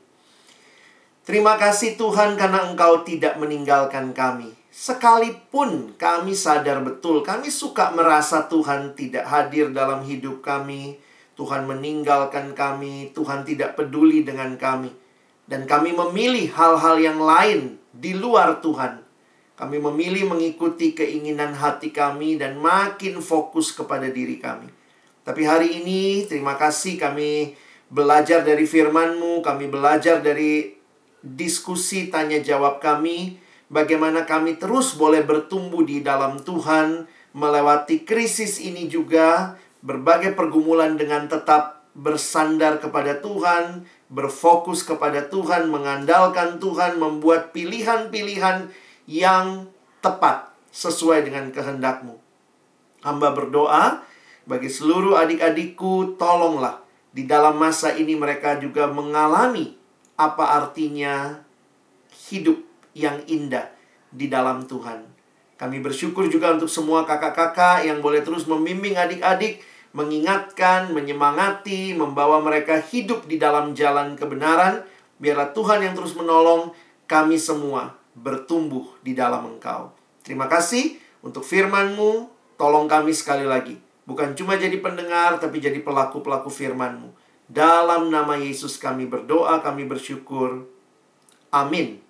Terima kasih Tuhan karena Engkau tidak meninggalkan kami. Sekalipun kami sadar betul, kami suka merasa Tuhan tidak hadir dalam hidup kami. Tuhan meninggalkan kami, Tuhan tidak peduli dengan kami. Dan kami memilih hal-hal yang lain di luar Tuhan kami memilih mengikuti keinginan hati kami dan makin fokus kepada diri kami. Tapi hari ini terima kasih kami belajar dari firman-Mu, kami belajar dari diskusi tanya jawab kami, bagaimana kami terus boleh bertumbuh di dalam Tuhan, melewati krisis ini juga, berbagai pergumulan dengan tetap bersandar kepada Tuhan, berfokus kepada Tuhan, mengandalkan Tuhan, membuat pilihan-pilihan yang tepat sesuai dengan kehendakmu. Hamba berdoa bagi seluruh adik-adikku, tolonglah di dalam masa ini mereka juga mengalami apa artinya hidup yang indah di dalam Tuhan. Kami bersyukur juga untuk semua kakak-kakak yang boleh terus membimbing adik-adik, mengingatkan, menyemangati, membawa mereka hidup di dalam jalan kebenaran. Biarlah Tuhan yang terus menolong kami semua bertumbuh di dalam engkau. Terima kasih untuk firman-Mu. Tolong kami sekali lagi. Bukan cuma jadi pendengar, tapi jadi pelaku-pelaku firman-Mu. Dalam nama Yesus kami berdoa, kami bersyukur. Amin.